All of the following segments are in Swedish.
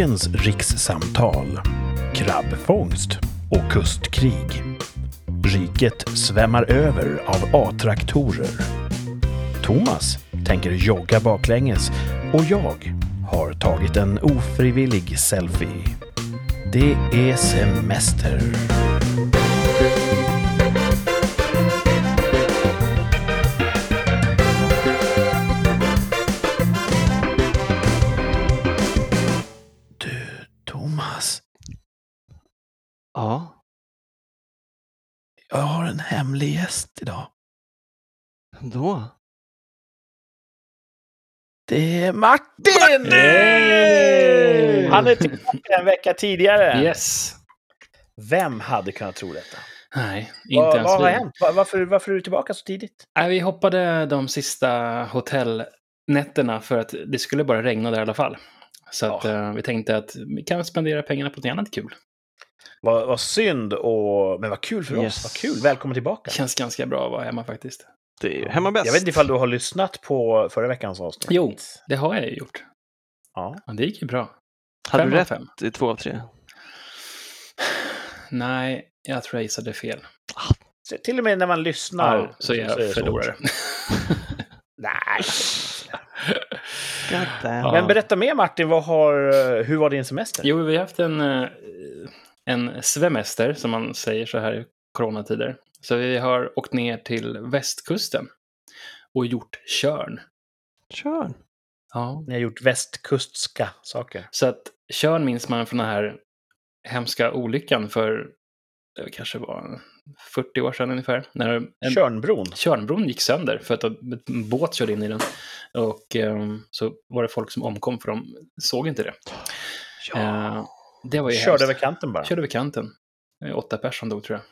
Dagens rikssamtal. Krabbfångst och kustkrig. Riket svämmar över av A-traktorer. Thomas tänker jogga baklänges och jag har tagit en ofrivillig selfie. Det är semester. En hemlig gäst idag. då. Det är Martin! Hey! Han är tillbaka en vecka tidigare. Yes. Vem hade kunnat tro detta? Nej, inte Vad, ens vad har vi. hänt? Va- Varför, varför är du tillbaka så tidigt? Nej, vi hoppade de sista hotellnätterna för att det skulle bara regna där i alla fall. Så att, Ja. eh, vi tänkte att vi kan spendera pengarna på något annat kul. Vad, vad synd, och, men vad kul för Yes. oss. Vad kul. Välkommen tillbaka. Det känns ganska bra att vara hemma faktiskt. Det är ju hemma bäst. Jag vet inte ifall du har lyssnat på förra veckans avsnitt. Jo, det har jag ju gjort. Ja. Ja, det gick ju bra. Hade Fem du rätt fem. i två av tre? Nej, jag tror jag gissade fel. Så till och med när man lyssnar Ja, så är är jag det förlorare. Nej. Men berätta mer Martin, vad har, hur var din semester? Jo, vi har haft en, eh, en svemester, som man säger så här i coronatider. Så vi har åkt ner till västkusten och gjort körn. Kör. Ja. Ni har gjort västkustska saker. Så att körn minns man från den här hemska olyckan för det kanske var 40 år sedan ungefär. När en, Tjörnbron. Tjörnbron gick sönder för att en båt körde in i den. Och ehm, så var det folk som omkom för de såg inte det. Eh, det var ju Körde hemskt. över kanten bara. Körde över kanten. Eh, Åtta personer dog tror jag.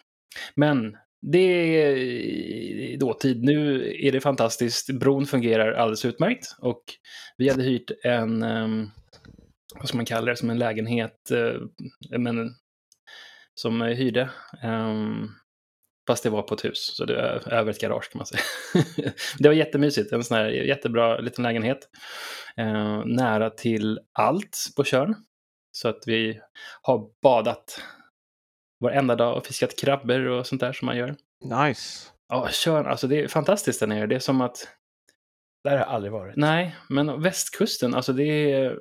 Men det är i dåtid. Nu är det fantastiskt. Bron fungerar alldeles utmärkt. Och vi hade hyrt en, um, vad ska man kalla det, som en lägenhet, uh, men, som hyrde. Um, fast det var på ett hus, så det var över ett garage kan man säga. det var jättemysigt, en sån här jättebra liten lägenhet. Uh, nära till allt på Tjörn. Så att vi har badat varenda dag och fiskat krabbor och sånt där som man gör. Nice. Ja, Tjörn, alltså det är fantastiskt där nere. Det är som att, Där har jag aldrig varit. nej, men västkusten, alltså det är,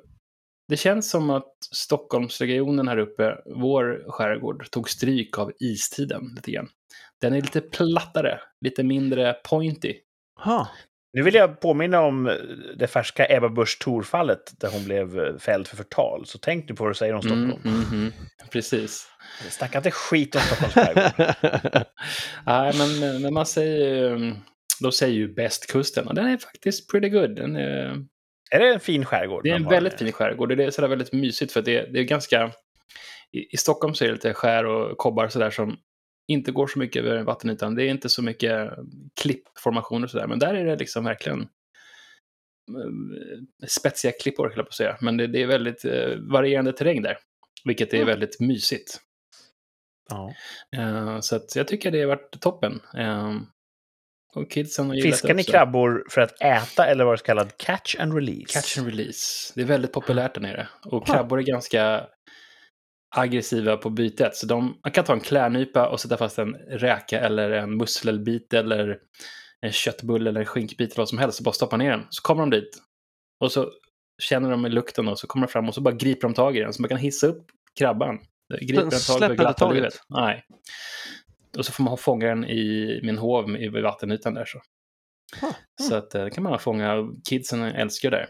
det känns som att Stockholmsregionen här uppe, vår skärgård, tog stryk av istiden lite grann. Den är lite plattare, lite mindre pointy. Ha. Nu vill jag påminna om det färska Ebba Busch Thor-fallet där hon blev fälld för förtal. Så tänk nu på vad du säger om Stockholm. Mm, mm, mm. Precis. Snacka inte skit om Stockholms skärgård. Nej, men, men man säger de säger ju bästkusten och den är faktiskt pretty good. Den är, Är det en fin skärgård? Det är en väldigt fin skärgård och det är sådär väldigt mysigt för det, det är ganska... I, I Stockholm så är det lite skär och kobbar sådär som inte går så mycket över vattenytan. Det är inte så mycket klippformationer och sådär, men där är det liksom verkligen eh, spetsiga klippor, höll jag på att säga. Men det, det är väldigt eh, varierande terräng där, vilket är Mm. väldigt mysigt. Ja. Eh, så jag tycker det har varit toppen. Eh, och kidsen har Fiskar ni krabbor för att äta eller var det så kallad catch and release? Catch and release. Det är väldigt populärt där nere. Och krabbor är ganska aggressiva på bytet. Så de, man kan ta en klärnypa och sätta fast en räka eller en musselbit eller en köttbulle eller en skinkbit eller vad som helst och bara stoppa ner den. Så kommer de dit. Och så känner de i lukten och så kommer de fram och så bara griper de tag i den. Så man kan hissa upp krabban. Griper Den tag inte glatta taget? livet. Nej. Och så får man fånga den i min hov i vattenytan där. Så, Ha. så att eh, det kan man fånga. Kidsen älskar det.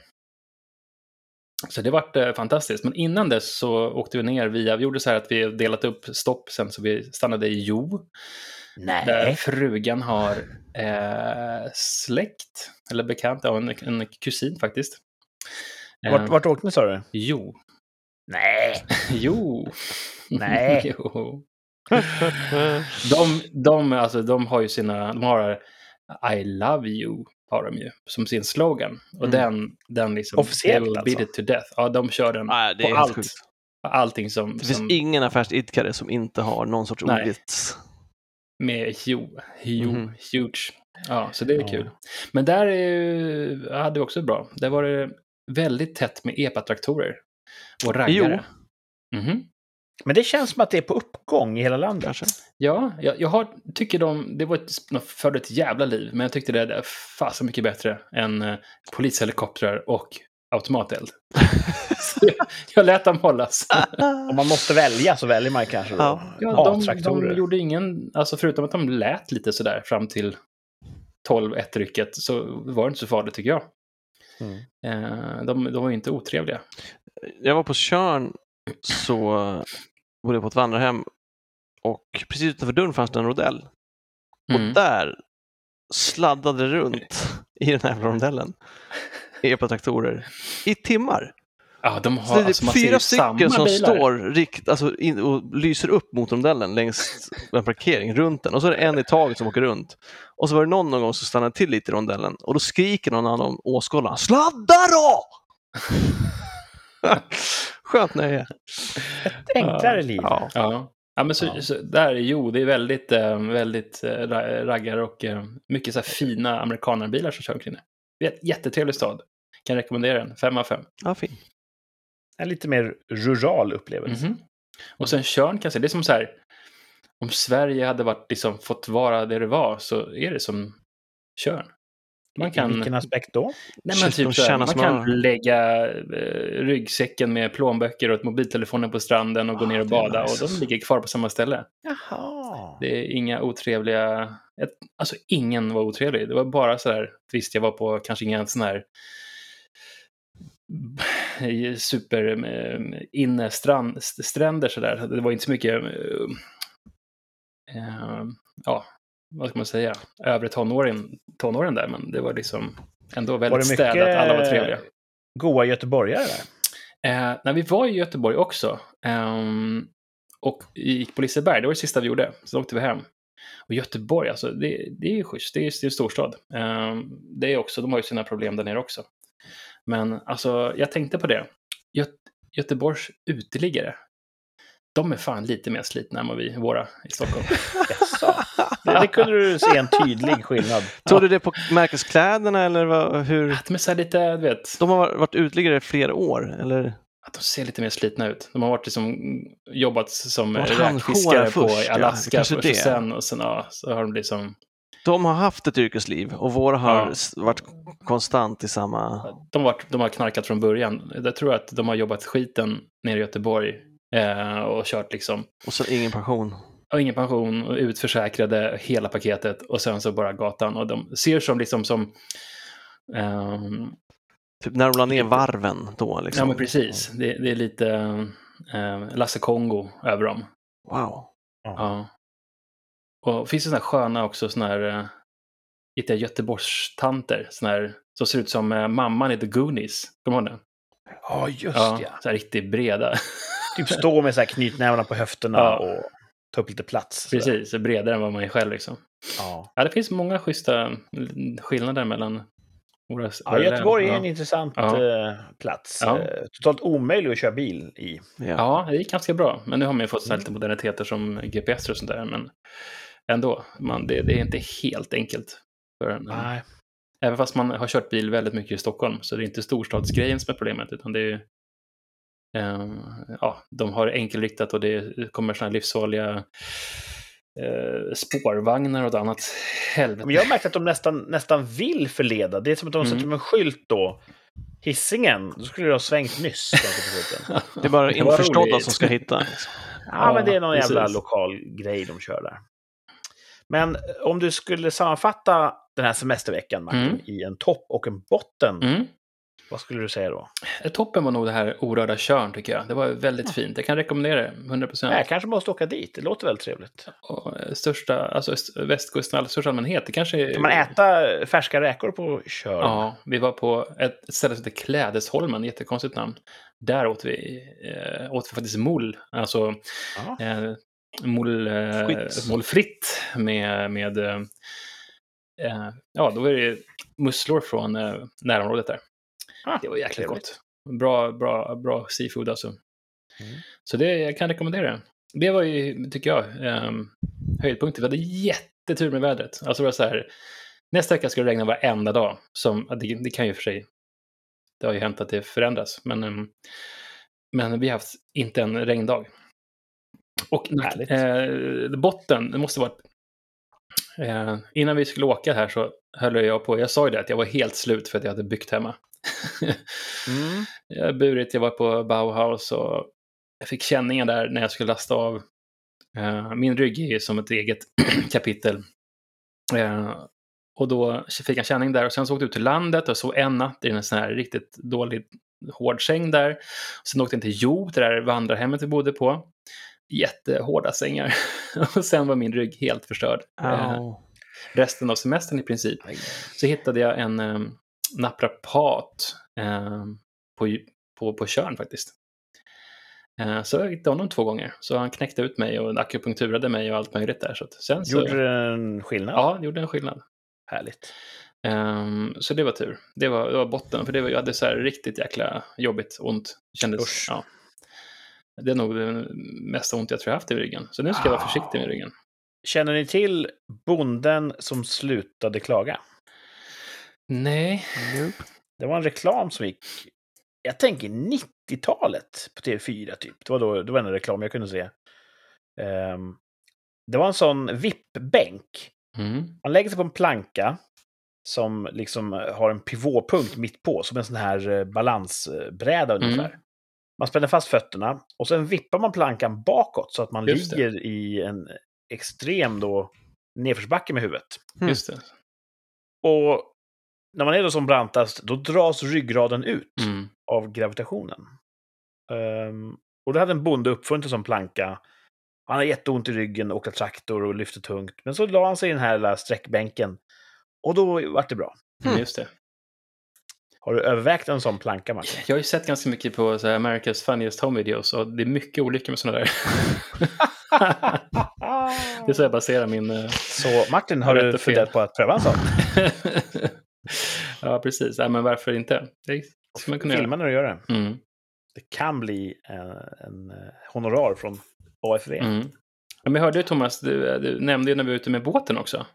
Så det vart eh, fantastiskt. Men innan dess så åkte vi ner via, vi gjorde så här att vi delat upp stopp sen så vi stannade i Jo. Där Nej. frugan har eh, släkt, eller bekant, ja, en, en kusin faktiskt. Eh, Vart, vart åkte ni sa du? Jo. Nej. Jo. Nej. jo. De, de, alltså, de har ju sina, de har I love you, har de ju, som sin slogan. Och Mm. den, den liksom, Officiellt alltså? beat it to death. Ja, de kör den Nej, det är på helt allt. sjukt. allting som, Det finns som ingen affärsidkare som inte har någon sorts ordvits. med jo, jo, Mhm. huge. Ja, så det är Ja. kul. Men där är, ju- hade vi också bra. Där var det väldigt tätt med epatraktorer. Och raggare. Jo. Mhm. Men det känns som att det är på uppgång i hela landet. Kanske. Ja, jag, jag har, tycker de, det var ett, de förde ett jävla liv, men jag tyckte det är fasen mycket bättre än eh, polishelikoptrar och automateld. Jag, jag lät dem hållas. Om man måste välja så väljer man kanske då Ja. Ja, de, A-traktorer. de gjorde ingen, alltså förutom att de lät lite sådär fram till 12-1-rycket så var det inte så farligt tycker jag. Mm. Eh, de, de var ju inte otrevliga. Jag var på Tjörn så bodde jag på ett vandrarhem och precis utanför dörren fanns det en rondell. Mm. Och där sladdade runt i den här rondellen epatraktorer i timmar. Ja, de Så har, det är alltså, fyra stycken som bilar. står rikt, alltså in, och lyser upp mot rondellen längs en parkering runt den och så är det en i taget som åker runt. Och så var det någon någon gång som stannade till lite i rondellen och då skriker någon annan åskådare Sladda då! Skönt nöje. Ett enklare liv. Ja. Ja. Ja, men så, Ja. Så, där, jo, det är väldigt, eh, väldigt eh, ra- raggar och eh, mycket så här fina amerikanarbilar som kör omkring där. Det är en jättetrevlig stad. Kan rekommendera den, fem av fem. Ja, fin. En lite mer rural upplevelse. Mhm. Och sen Tjörn kan jag säga, det är som så här, om Sverige hade varit, liksom, fått vara det det var så är det som Tjörn. Man kan, vilken aspekt då? nej, men typ så här, tjäna man kan lägga eh, ryggsäcken med plånböcker och mobiltelefonen på stranden och gå Ah, ner och bada nice. och de ligger kvar på samma ställe. Jaha. Det är inga otrevliga... Alltså ingen var otrevlig. Det var bara så här, visst jag var på kanske inga sån här super eh, inne strand, st- stränder sådär. Det var inte så mycket, eh, eh, ja, vad ska man säga, övre tonåren, tonåren där, men det var liksom ändå väldigt städat, alla var trevliga. goa göteborgare där? Eh, när vi var i Göteborg också ehm, och gick på Liseberg, det var det sista vi gjorde, så åkte vi hem. Och Göteborg, alltså det, det är ju schysst, det är, det är en storstad. Ehm, det är också, de har ju sina problem där nere också. Men alltså, jag tänkte på det. Gö Göteborgs uteliggare, de är fan lite mer slitna än vad vi, våra i Stockholm. Det, det kunde du se en tydlig skillnad. Tog du det på märkeskläderna eller vad, hur? Att de är så här lite, du vet, De har varit uteliggare i flera år, eller? att de ser lite mer slitna ut. De har varit liksom, jobbat som räkfiskare på först, ja. Alaska Kanske först och sen, och sen ja, så har de liksom De har haft ett yrkesliv och våra har Ja. varit konstant i samma... de, har, varit- de har knarkat från början. Jag tror att de har jobbat skiten nere i Göteborg eh, och kört liksom, Och så ingen pension. och ingen pension, och utförsäkrade, hela paketet och sen så bara gatan. Och de ser som liksom som, ehm, Typ när de la ner varven då liksom. ja men precis, det, det är lite eh, Lasse Kongo över dem. Wow. Ja. Och finns det sådana här sköna också, sådana här eh, lite Göteborgstanter, sådana här som ser ut som eh, mamman i The Goonies. Kommer du ihåg den? Ja, just Ja, ja. så här riktigt breda. Typ stå med så här knytnävarna på höfterna Ja. och ta upp lite plats. Precis, så bredare än vad man är själv liksom. Ja. Ja, det finns många schyssta skillnader mellan våra Ja, Göteborg är en intressant Ja. eh, plats. Ja. Eh, totalt omöjlig att köra bil i. Ja. Ja, det gick ganska bra. Men nu har man ju fått Mm. lite moderniteter som GPS och sånt där. Men ändå, man, det, det är inte helt enkelt. För en, Nej. Även fast man har kört bil väldigt mycket i Stockholm så det är inte storstadsgrejen som är problemet. Utan det är ju, ja, de har enkelriktat och det kommer sådana livsfarliga eh, spårvagnar och ett annat helvete. Men jag har märkt att de nästan, nästan vill förleda. Det är som att de Mm. sätter upp en skylt då. Hissingen, då skulle det ha svängt nyss. Det är bara införstådda som ska hitta. Liksom. Ja, men det är någon precis. jävla lokal grej de kör där. Men om du skulle sammanfatta den här semesterveckan, Martin, Mm. i en topp och en botten, Mm. Vad skulle du säga då? Toppen var nog det här orörda Tjörn tycker jag. Det var väldigt fint. Jag kan rekommendera det, 100 procent. Jag kanske måste åka dit, det låter väldigt trevligt. Och eh, största, alltså västkusten i största allmänhet. Det kanske är... Kan man äta färska räkor på Tjörn? Ja, vi var på ett ställe som heter Klädesholmen, jättekonstigt namn. Där åt vi, eh, åt vi faktiskt mol, alltså Ja. eh, mol, eh, Skits. mol fritt med, med eh, eh, ja, då är det musslor från eh, närområdet där. Ah, Det var jäkligt trevligt. gott. Bra, bra, bra seafood alltså. Mm. Så det, jag kan rekommendera det. Det var ju, tycker jag, eh, höjdpunkten. Vi hade jättetur med vädret. Alltså det var så här, nästa vecka ska det regna varenda dag. Som, det, det kan ju för sig, det har ju hänt att det förändras. Men ehm, men vi har haft inte en regndag. Och eh, botten, det måste vara... Eh, innan vi skulle åka här så höll jag på, jag sa ju det att jag var helt slut för att jag hade byggt hemma. Mm. jag har burit, jag var på Bauhaus och jag fick känningar där när jag skulle lasta av. Eh, min rygg är ju som ett eget kapitel. Eh, och då fick jag känning där och sen så åkte jag ut till landet och sov en natt i en sån här riktigt dålig hård säng där. Sen åkte jag till Jo, det där vandrarhemmet vi bodde på. Jättehårda sängar. och sen var min rygg helt förstörd. Au. resten av semestern i princip. Så hittade jag en naprapat um, på, på, på Tjörn faktiskt. Eh, så jag hittade honom två gånger. Så han knäckte ut mig och akupunkturade mig och allt möjligt där. Så sen så, Gjorde det en skillnad? Ja, det gjorde en skillnad. Härligt. Ehm, så det var tur. Det var, det var botten, för det var, jag hade så här riktigt jäkla jobbigt, ont. Kändes, Usch. ja. Det är nog det mesta ont jag tror jag haft i ryggen. Så nu ska jag vara Ah. försiktig med ryggen. Känner ni till bonden som slutade klaga? Nej. Det var en reklam som gick, jag tänker 90-talet på TV4 typ. Det var, då, det var en reklam jag kunde se. Ehm, det var en sån VIP-bänk. Mm. Man lägger sig på en planka som liksom har en pivåpunkt mitt på, som en sån här eh, balansbräda Mm. ungefär. Man spänner fast fötterna och sen vippar man plankan bakåt så att man Just det. ligger i en extrem då nedförsbacke med huvudet. Mm. Just det. Och när man är då som brantast, då dras ryggraden ut Mm. av gravitationen. Ehm, och då hade en bonde uppfunnit en sån planka. Han hade jätteont i ryggen, åkte traktor och lyfte tungt. Men så la han sig i den här lilla sträckbänken. Och då vart det bra. Mm. Just det. Har du övervägt en sån planka, Martin? Jag har ju sett ganska mycket på så här, America's Funniest Home Videos och det är mycket olyckor med sådana där. det är så jag baserar min... eh, så Martin, har du funderat på att pröva en sån? ja, precis. Ja, men varför inte? Det ska man kunna Filma när du gör det. göra. Mm. Det kan bli en, en eh, honorar från AFV. Mm. Ja, men jag hörde ju Thomas, du, du nämnde ju när vi var ute med båten också.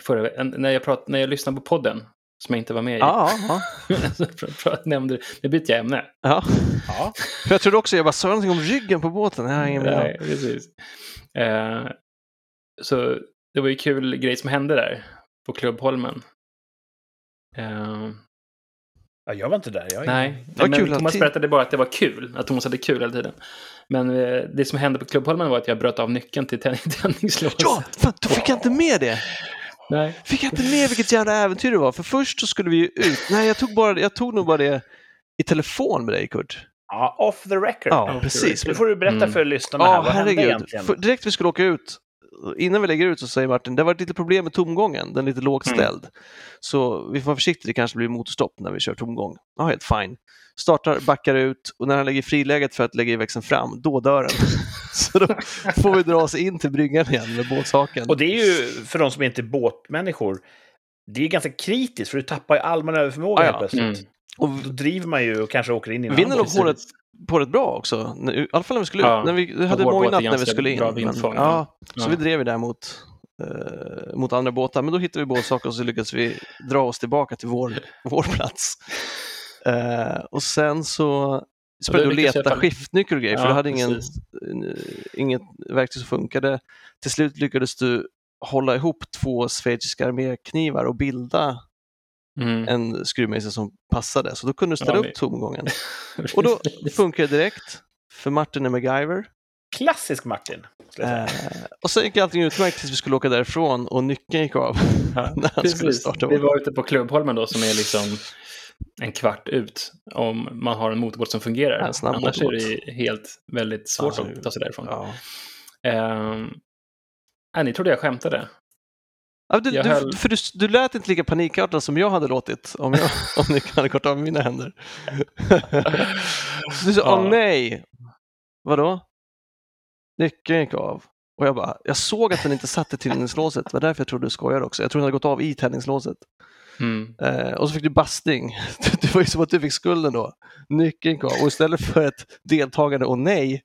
Förra, när, jag prat, när jag lyssnade på podden, som jag inte var med i, Ja, ja, nämnde du, nu byter jag ämne. ja. Ja. För jag trodde också, jag bara sa någonting om ryggen på båten. Jag har ingen Nej, Nej. precis. Eh, så det var ju kul grej som hände där på Klubbholmen. Eh, ja, jag var inte där. Jag nej, Det var men kul Thomas alltid. berättade bara att det var kul, att Thomas hade kul hela tiden. Men eh, det som hände på Klubbholmen var att jag bröt av nyckeln till tänd- tändningslåset. Ja, fan, då fick jag inte med det. Nej. Fick jag inte med vilket jävla äventyr det var. För först så skulle vi ju ut. Nej, jag tog, bara, jag tog nog bara det i telefon med dig, Kurt. Ja, off the record. Ja, precis. Nu får du berätta Mm. för lyssnarna här, Ja, vad hände herregud. egentligen? För direkt vi skulle åka ut, innan vi lägger ut så säger Martin, det har varit lite problem med tomgången, den är lite lågt Mm. ställd. Så vi får vara försiktiga, det kanske blir motorstopp när vi kör tomgång. Ja, helt fine. Startar, backar ut och när han lägger friläget för att lägga i växeln fram, då dör den. så då får vi dra oss in till bryggan igen med båtsaken. Och det är ju, för de som inte är båtmänniskor, det är ganska kritiskt för du tappar ju all manöverförmåga Ja, helt plötsligt. Mm. Och Då driver man ju och kanske åker in i en vinner de rätt, på rätt bra också, i alla fall när vi skulle ut. Ja, när vi hade mojnat när vi skulle in. Men, ja, ja. så vi drev där mot, eh, mot andra båtar, men då hittade vi båtsaker och så lyckades vi dra oss tillbaka till vår, vår plats. Eh, och sen så sprang vi och letade skiftnyckel och grejer, för du hade ingen, eh, inget verktyg som funkade. Till slut lyckades du hålla ihop två schweiziska arméknivar och bilda Mm. en skruvmejsel som passade, så då kunde du ställa Ja, upp tomgången. Och då funkar det direkt, för Martin är MacGyver. Klassisk Martin. skulle. Eh, och sen gick allting utmärkt tills vi skulle åka därifrån och nyckeln gick av Ja, när han skulle precis. starta. Vi var ute på Klubbholmen då som är liksom en kvart ut om man har en motorbåt som fungerar. Snabb Annars är motorbåt. det helt väldigt svårt Ja, att ta sig därifrån. Ja. Nej, ni trodde jag skämtade. Ja, du, höll- för du, du lät inte lika panikartad som jag hade låtit om, jag, om nyckeln hade gått av mina händer. du sa, åh nej! Vadå? Nyckeln gick av. Och jag bara, jag såg att den inte satt i tändningslåset. Det var därför jag trodde du skojade också. Jag trodde den hade gått av i tändningslåset. Mm. Eh, och så fick du bastning. Det var ju som att du fick skulden då. Nyckeln gick av. Och istället för ett deltagande och nej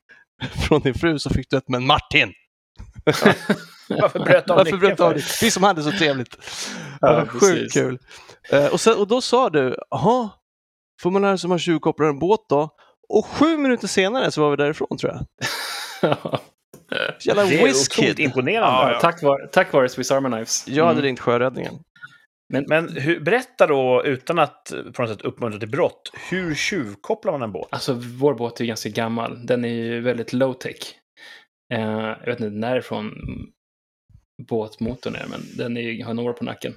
från din fru så fick du ett men Martin! Varför bröt av Varför bröt du av det? Vi som hade så trevligt. Ja, Ja, precis. sjukt kul. Eh, och, sen, och då sa du, jaha, får man lära sig hur man tjuvkopplar en båt då? Och sju minuter senare så var vi därifrån tror jag. Jävla Det är otroligt imponerande. Ja, tack, vare, tack vare Swiss Army Knives. Jag hade Mm. ringt sjöräddningen. Men hur, berätta då, utan att på något sätt uppmuntra till brott, hur tjuvkopplar man en båt? Alltså, vår båt är ganska gammal. Den är ju väldigt low tech. Eh, jag vet inte närifrån båtmotorn är, men den är, har några på nacken.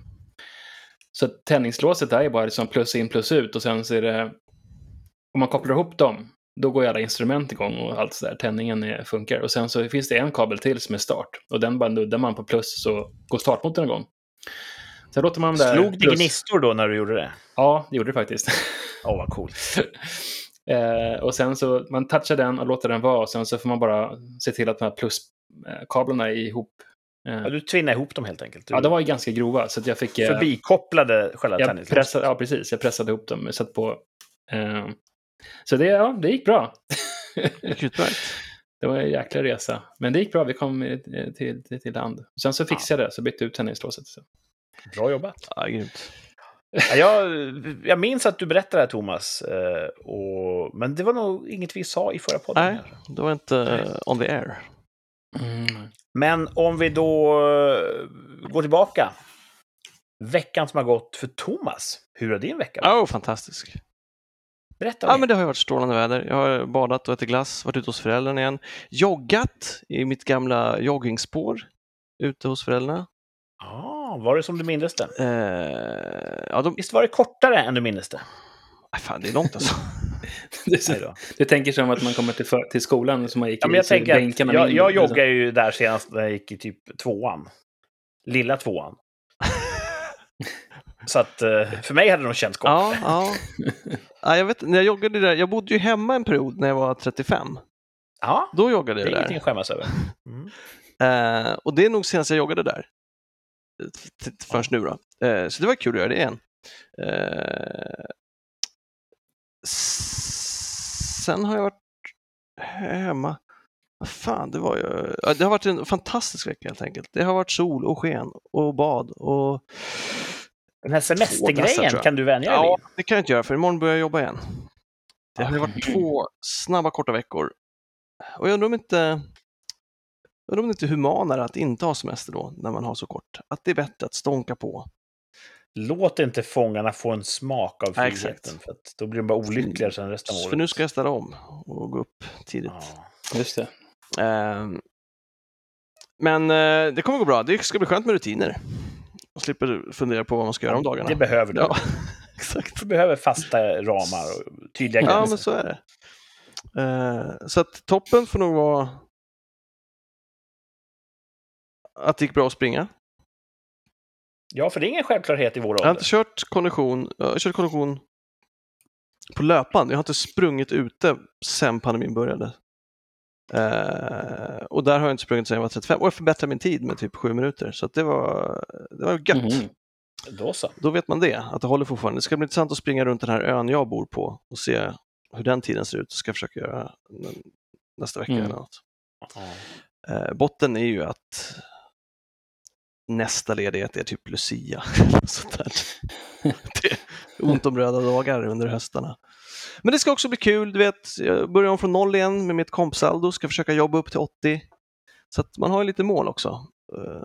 Så tändningslåset är ju bara liksom plus in plus ut och sen så är det... Om man kopplar ihop dem, då går ju alla instrument igång och allt sådär. Tändningen är, funkar. Och sen så finns det en kabel till som är start. Och den bara nuddar man på plus så går startmotorn igång. Sen låter man där... Slog det plus- gnistor då när du gjorde det? Ja, det gjorde det faktiskt. Åh, vad coolt. Eh, och sen så man touchar den och låter den vara och sen så får man bara se till att de här pluskablarna är ihop. Eh, Ja, du tvinnade ihop dem helt enkelt. Du ja, de var ju ganska grova så att jag fick... eh, förbikopplade själva pressade, ja, precis. Jag pressade ihop dem. Satt på. Eh, så det, ja, det gick bra. Det utmärkt. det var en jäkla resa. Men det gick bra. Vi kom eh, till, till, till land. Sen så fixade jag det, så bytte jag ut tändningslåset. Så. Bra jobbat. Ja, grymt. Ja, jag, jag minns att du berättade det här, Thomas. eh, Och, men det var nog inget vi sa i förra podden. Nej, det var inte eh, on the air. Mm. Men om vi då eh, går tillbaka. Veckan som har gått för Thomas. Hur har din vecka varit? Oh, fantastisk. Berätta Ja, mer. men det har varit strålande väder. Jag har badat och ätit glass, varit ute hos föräldrarna igen. Joggat i mitt gamla joggingspår ute hos föräldrarna. Ah, var det som du mindes det? Eh, ja, de... Visst var det kortare än du mindes det? Aj, fan, det är långt alltså. Det då. du tänker som att man kommer till, för, till skolan som man gick Ja, men i, jag så tänker bänkarna jag, jag liksom. joggade ju där senast när jag gick i typ tvåan. Lilla tvåan. Så att eh, för mig hade det nog känts gott. ja, ja. ja, jag vet när jag joggade där, jag bodde ju hemma en period när jag var 35. Ja, Då joggade det jag är ingenting där. att skämmas över. Mm. Eh, och det är nog senast jag joggade där. Först nu då. Eh, så det var kul att göra det igen. Eh, sen har jag varit hemma. Vad fan, det var ju... ja, Det har varit en fantastisk vecka helt enkelt. Det har varit sol och sken och bad och... Den här semestergrejen, kan du vänja dig Ja, det kan jag inte göra för imorgon börjar jag jobba igen. Det har ju varit två snabba korta veckor. Och jag undrar om inte... Undrar om det inte är humanare att inte ha semester då, när man har så kort. Att det är bättre att stånka på. Låt inte fångarna få en smak av Ja, friheten. exakt. för att då blir de bara olyckligare sen resten av året. För nu ska jag ställa om och gå upp tidigt. Ja. Just det. Ehm, men eh, det kommer gå bra. Det ska bli skönt med rutiner. Och slipper fundera på vad man ska göra om dagarna. Det behöver du. Ja, exakt. Du behöver fasta ramar och tydliga gränser. Ja, men så är det. Eh, så att toppen får nog vara att det gick bra att springa. Ja, för det är ingen självklarhet i vår Jag har ålder. inte kört kondition, jag har kört kondition på löpan. Jag har inte sprungit ute sedan pandemin började. Eh, och där har jag inte sprungit sedan jag var 35 och jag förbättrade min tid med typ sju minuter. Så det var, det var gött. Mhm. Då så. Då vet man det, att det håller fortfarande. Det ska bli intressant att springa runt den här ön jag bor på och se hur den tiden ser ut. Det ska jag försöka göra nästa vecka Mm. eller något. Eh, botten är ju att nästa ledighet är typ Lucia. Sånt där. Det är ont om röda dagar under höstarna. Men det ska också bli kul, du vet, jag börjar om från noll igen med mitt kompsaldo, ska försöka jobba upp till 80. Så att man har ju lite mål också.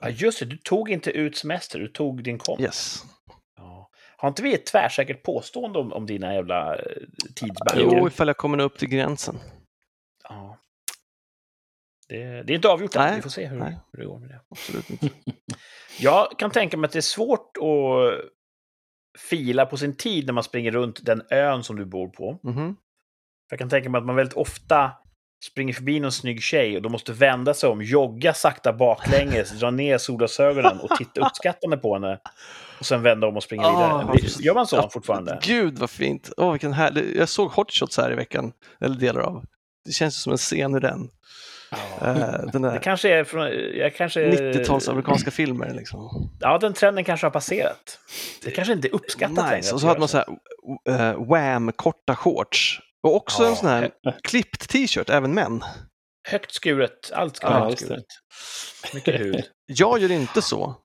Ja, just det. Du tog inte ut semester, du tog din komp. yes. Ja. Har inte vi ett tvärsäkert påstående om, om dina jävla eh, tidsbanker? Jo, ifall jag kommer upp till gränsen. Ja. Det, det är inte avgjort än. Vi får se hur, hur det går med det. Absolut inte. Jag kan tänka mig att det är svårt att fila på sin tid när man springer runt den ön som du bor på. Mhm. Jag kan tänka mig att man väldigt ofta springer förbi någon snygg tjej och då måste vända sig om, jogga sakta baklänges, dra ner solglasögonen och titta uppskattande på henne. Och sen vända om och springa Ah, vidare. Gör man så ja, fortfarande? Gud vad fint! Åh, vilken härlig... Jag såg Hot Shots här i veckan, eller delar av. Det känns som en scen ur den. Eh, den Det där kanske är från... Jag kanske... 90-tals amerikanska filmer liksom. Ja, den trenden kanske har passerat. Det kanske inte är uppskattat Nice! Och så hade man så här uh, Wham korta shorts. Och också Ja, en sån här klippt t-shirt, även män. Högt skuret, allt ska Ja, vara högt just det. skuret. Mycket hud. Jag gör inte så.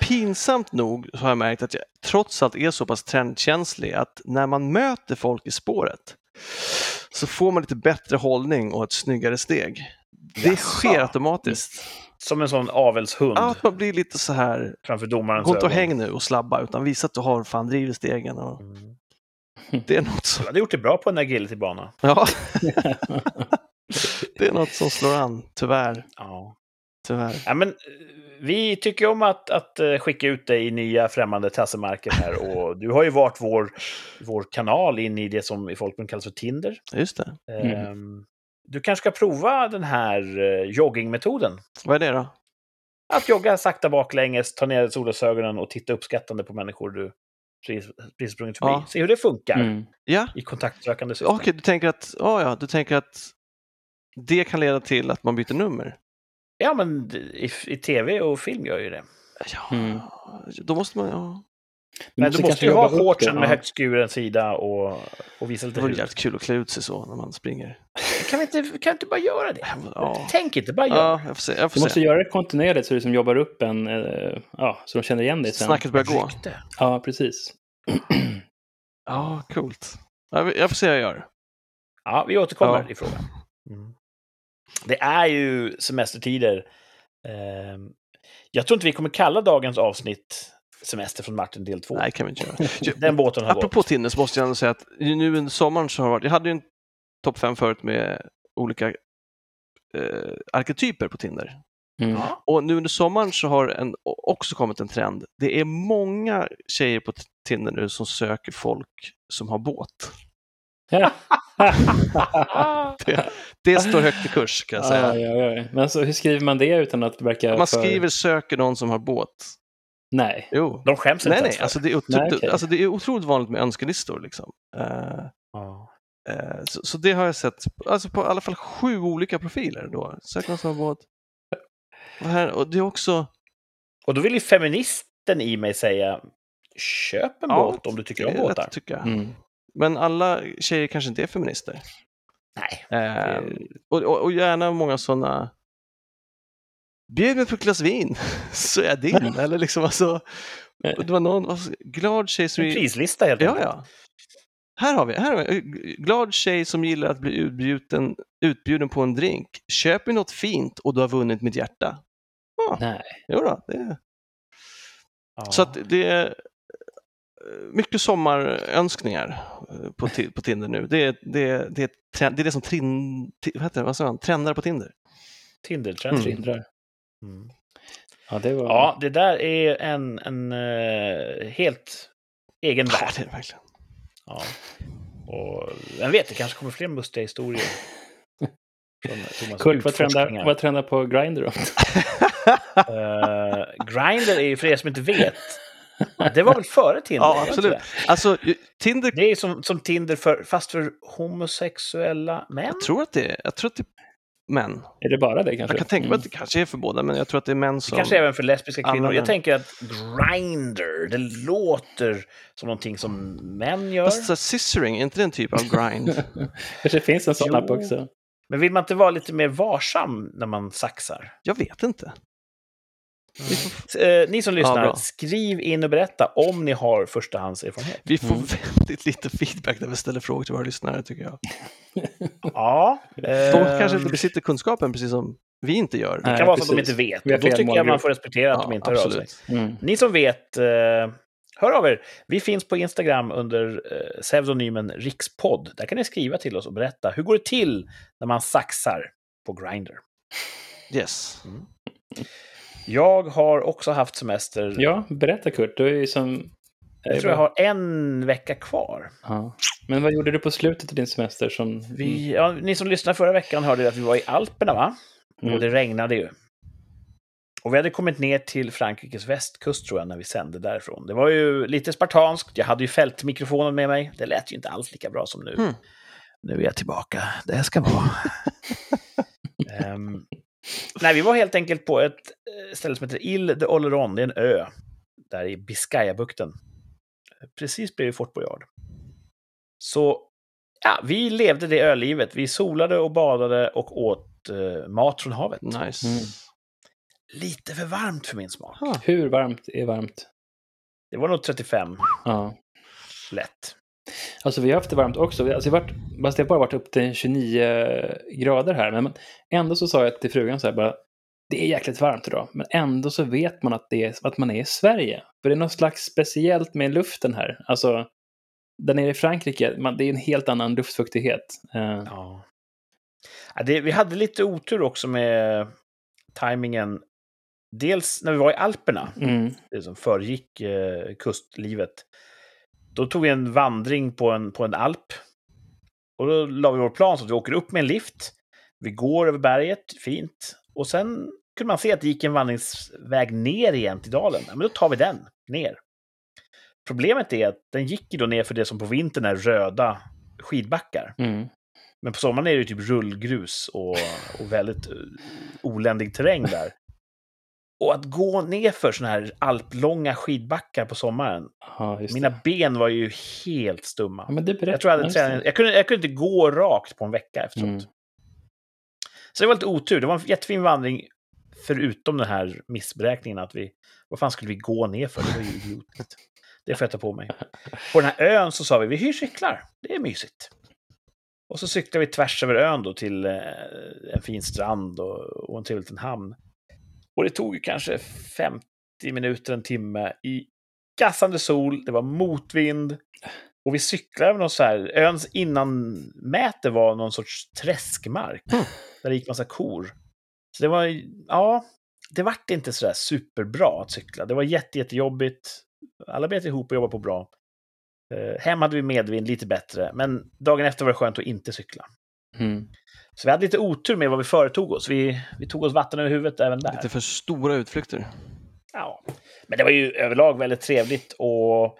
Pinsamt nog har jag märkt att jag trots allt är så pass trendkänslig att när man möter folk i spåret så får man lite bättre hållning och ett snyggare steg. Det Jaså? sker automatiskt. Som en sån avelshund Ja, att man blir lite så här, framför domarens gå inte och häng nu och slabba, utan visa att du har fan driv i stegen. Och Mm. det är något som, Du hade gjort det bra på en agility-bana. ja, det är något som slår an, tyvärr. Ja. tyvärr. Ja, men, eh, vi tycker om att, att eh, skicka ut dig i nya främmande tassemarker här. Och du har ju varit vår, vår kanal in i det som i folkmun kallas för Tinder. Just det. Mm. Ehm, Du kanske ska prova den här eh, joggingmetoden. Vad är det då? Att jogga sakta baklänges, ta ner solglasögonen och titta uppskattande på människor du precis sprungit förbi. Ja. Se hur det funkar Mm. Ja, i kontaktsökande syfte. okej, du tänker att, ja, ja, du tänker att det kan leda till att man byter nummer? Ja, men i, i tv och film gör ju det. Ja, Mm. då måste man, ja. Men du måste ju ha shortsen det, med ja. högt skuren sida och, och visa Det lite vore hud. jävligt kul att klä ut sig så när man springer. Kan vi inte, kan vi inte bara göra det? Ja, Tänk inte, bara gör ja jag får se. Jag Du får måste se. göra det kontinuerligt så det som jobbar upp en, eh, ja, så de känner igen dig sen. Snacket börjar gå. Rykte. Ja, precis. Ja, coolt. Jag jag får se hur jag gör. Ja, vi återkommer Ja. i frågan. Mm. Det är ju semestertider. Ehm, jag tror inte vi kommer kalla dagens avsnitt Semester från Martin del 2. Nej, kan vi inte göra. Den båten har Apropå gått. Tinder så måste jag ändå säga att nu under sommaren så har det varit, jag hade ju en topp fem förut med olika eh, arketyper på Tinder. Mm. Och nu under sommaren så har en, också kommit en trend. Det är många tjejer på Tinder nu som söker folk som har båt. Det, det står högt i kurs kan jag säga. Aj, aj, aj. Men så hur skriver man det utan att det verkar Man för... skriver söker någon som har båt. Nej. Jo. De skäms inte Nej, ens nej, alltså det, är Nej, otro- okej. alltså det är otroligt vanligt med önskelistor. Liksom. Eh, Ja. eh, så, så det har jag sett alltså på i alla fall sju olika profiler. Då. Sök någon som har båt. Och, här, och det är också... Och då vill ju feministen i mig säga köp en Ja, båt om du tycker om båtar. att tycka. Mm. Men alla tjejer kanske inte är feminister. Nej. Eh, och, och, och gärna många sådana Bjud mig på ett glas vin, så är jag din. Eller liksom alltså, det var någon vad- glad tjej som... En prislista helt Ja, enkelt. ja. Här har vi, här har vi. Glad tjej som gillar att bli utbjuden, utbjuden på en drink. Köp mig något fint och du har vunnit mitt hjärta. Ja, Nej. jo då, det, Ja. Så att det är eh, mycket sommarönskningar eh, på, på Tinder nu. Det är det, det, är det är det som trin, vad heter det, vad man? trendar på Tinder. Tinder-trend. Mm. Hindrar. Mm. Ja, det var... Ja, det där är en, en eh, helt egen Ja, värld. det är det verkligen. Ja. Och vem vet, det kanske kommer fler mustiga historier. Kurt, vad trendar, vad trendar på Grindr då? Eh, Grindr är ju, för er som inte vet, det var väl före Tinder? Ja, det absolut. Alltså, Tinder, Det, det är som, som Tinder, för, fast för homosexuella män. jag tror att det är, jag tror att det är män. Är det bara det kanske? Jag kan tänka mig att det kanske är för båda, men jag tror att det är män Det som... kanske även för lesbiska kvinnor. Jag män. tänker att Grindr, det låter som någonting som män gör. Fast så scissoring, är inte det en typ av grind? kanske finns en sån Jo. app också. Men vill man inte vara lite mer varsam när man saxar? jag vet inte. Eh, ni som Ja, lyssnar, bra. skriv in och berätta om ni har förstahandserfarenhet. vi får Mm. väldigt lite feedback när vi ställer frågor till våra lyssnare, tycker jag. Ja. De eh, kanske inte besitter kunskapen, precis som vi inte gör. Det Nej, kan vara så att de inte vet. Och Då tycker jag man får respektera att de Ja, inte hör av sig. absolut. Mm. Ni som vet, eh, hör av er. Vi finns på Instagram under eh, pseudonymen Rikspodd. Där kan ni skriva till oss och berätta hur går det till när man saxar på Grindr. Yes. Jag har också haft semester. Ja, berätta Kurt. Du är ju som... Jag tror jag har en vecka kvar. Ja. Men vad gjorde du på slutet av din semester som... Vi, ja, ni som lyssnade förra veckan hörde att vi var i Alperna, va? Mm. Och det regnade ju. Och vi hade kommit ner till Frankrikes västkust, tror jag, när vi sände därifrån. Det var ju lite spartanskt. Jag hade ju fältmikrofonen med mig. Det lät ju inte alls lika bra som nu. Mm. Nu är jag tillbaka jag ska vara. Ehm, nej, vi var helt enkelt på ett eh, ställe som heter Ile de Oleron. Det är en ö där i Biscayabukten. Precis bredvid Fort Boyard. Så ja, vi levde det ölivet. Vi solade och badade och åt eh, mat från havet. Nice. Mm. Lite för varmt för min smak. Ah, Hur varmt är varmt? Det var nog 35 Ja. lätt. Alltså vi har haft det varmt också. Alltså, varit, fast det har bara varit upp till 29 grader här. Men ändå så sa jag till frugan så här bara, det är jäkligt varmt idag. Men ändå så vet man att, det är, att man är i Sverige. För det är något slags speciellt med luften här. Alltså, där nere i Frankrike, man, det är en helt annan luftfuktighet. Eh, Ja. Ja, det, vi hade lite otur också med tajmingen. Dels när vi var i Alperna, mm, det som föregick eh, kustlivet. Då tog vi en vandring på en, på en alp. Och då la vi vår plan så att vi åker upp med en lift. Vi går över berget, fint. Och sen kunde man se att det gick en vandringsväg ner igen till dalen. Men då tar vi den ner. Problemet är att den gick ju då ner för det som på vintern är röda skidbackar. mm. Men på sommaren är det typ rullgrus och, och väldigt eh, oländig terräng där. Och att gå ner för såna här alplånga skidbackar på sommaren. Just Mina ben var ju helt stumma. Ja, berättar Jag tror jag hade träning. Jag kunde, jag kunde inte gå rakt på en vecka efteråt. Mm. Så det var lite otur. Det var en jättefin vandring, förutom den här missberäkningen att vi... Vad fan skulle vi gå ner för? Det var ju idiotiskt. Det får jag ta på mig. På den här ön så sa vi, vi hyr cyklar. Det är mysigt. Och så cyklade vi tvärs över ön då till eh, en fin strand och, och en trevlig liten hamn. Och det tog kanske 50 minuter, en timme i gassande sol. Det var motvind. Och vi cyklade över någon så här, öns innanmäte var någon sorts träskmark. Där det gick massa kor. Så det var, ja, det vart inte sådär superbra att cykla. Det var jätte, jättejobbigt. Alla bet ihop och jobbade på bra. Eh, hem hade vi medvind, lite bättre. Men dagen efter var det skönt att inte cykla. Mm. Så vi hade lite otur med vad vi företog oss. Vi, vi tog oss vatten över huvudet även där. Lite för stora utflykter. Ja. Men det var ju överlag väldigt trevligt och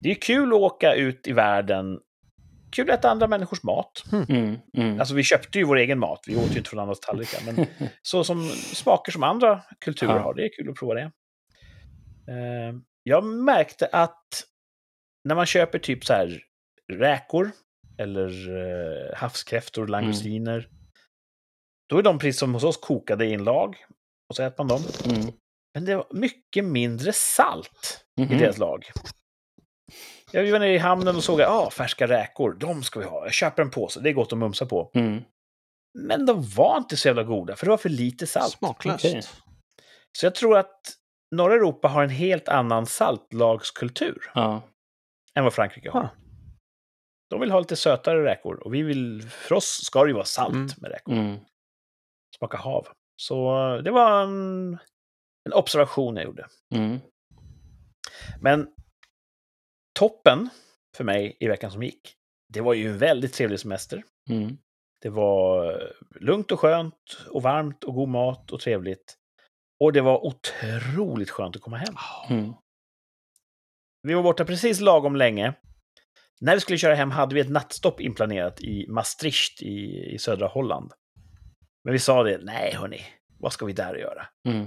det är ju kul att åka ut i världen. Kul att äta andra människors mat. Mm. Mm. Alltså vi köpte ju vår egen mat, vi åt ju inte från andras tallrikar. Men så som smaker som andra kulturer Ja. har, det är kul att prova det. Eh, Jag märkte att när man köper typ så här räkor eller eh, havskräftor, langostiner. Då är de precis som hos oss kokade i en lag. Och så äter man dem. Mm. Men det var mycket mindre salt i Mhm. deras lag. Jag var nere i hamnen och såg ah, färska räkor. De ska vi ha. Jag köper en påse. Det är gott att mumsa på. Mm. Men de var inte så jävla goda, för det var för lite salt. Smaklöst. Okej. Så jag tror att norra Europa har en helt annan saltlagskultur Ja. än vad Frankrike har. De vill ha lite sötare räkor och vi vill, för oss ska det ju vara salt Mm. med räkor. Mm. Smaka hav. Så eh, det var en, en observation jag gjorde. Mm. Men toppen för mig i veckan som gick, det var ju en väldigt trevlig semester. Mm. Det var eh, lugnt och skönt och varmt och god mat och trevligt. Och det var otroligt skönt att komma hem. Mm. Vi var borta precis lagom länge. När vi skulle köra hem hade vi ett nattstopp inplanerat i Maastricht i, i södra Holland. Men vi sa det, nej hörni, vad ska vi där göra? Mm.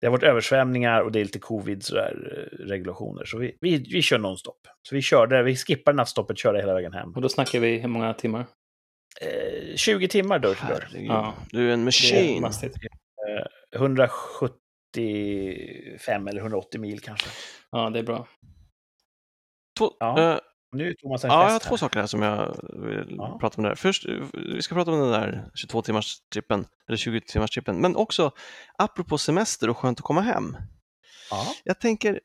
Det har varit översvämningar och det är lite covid sådär, eh, regulationer. Så vi, vi, vi kör nonstop. Så vi körde, vi skippade nattstoppet, körde hela vägen hem. Och då snackar vi hur många timmar? Eh, 20 timmar dörr till dörr. Ja. Du är en är machine. mastigt. 175 eller 180 mil kanske. Ja, det är bra. Två, Ja. eh, Nu Thomas en ja, jag har två saker här som jag vill Ja. prata om där. Först, vi ska prata om den där 22-timmars-trippen, eller 20-timmars-trippen, men också apropå semester och skönt att komma hem. Ja. Jag tänker,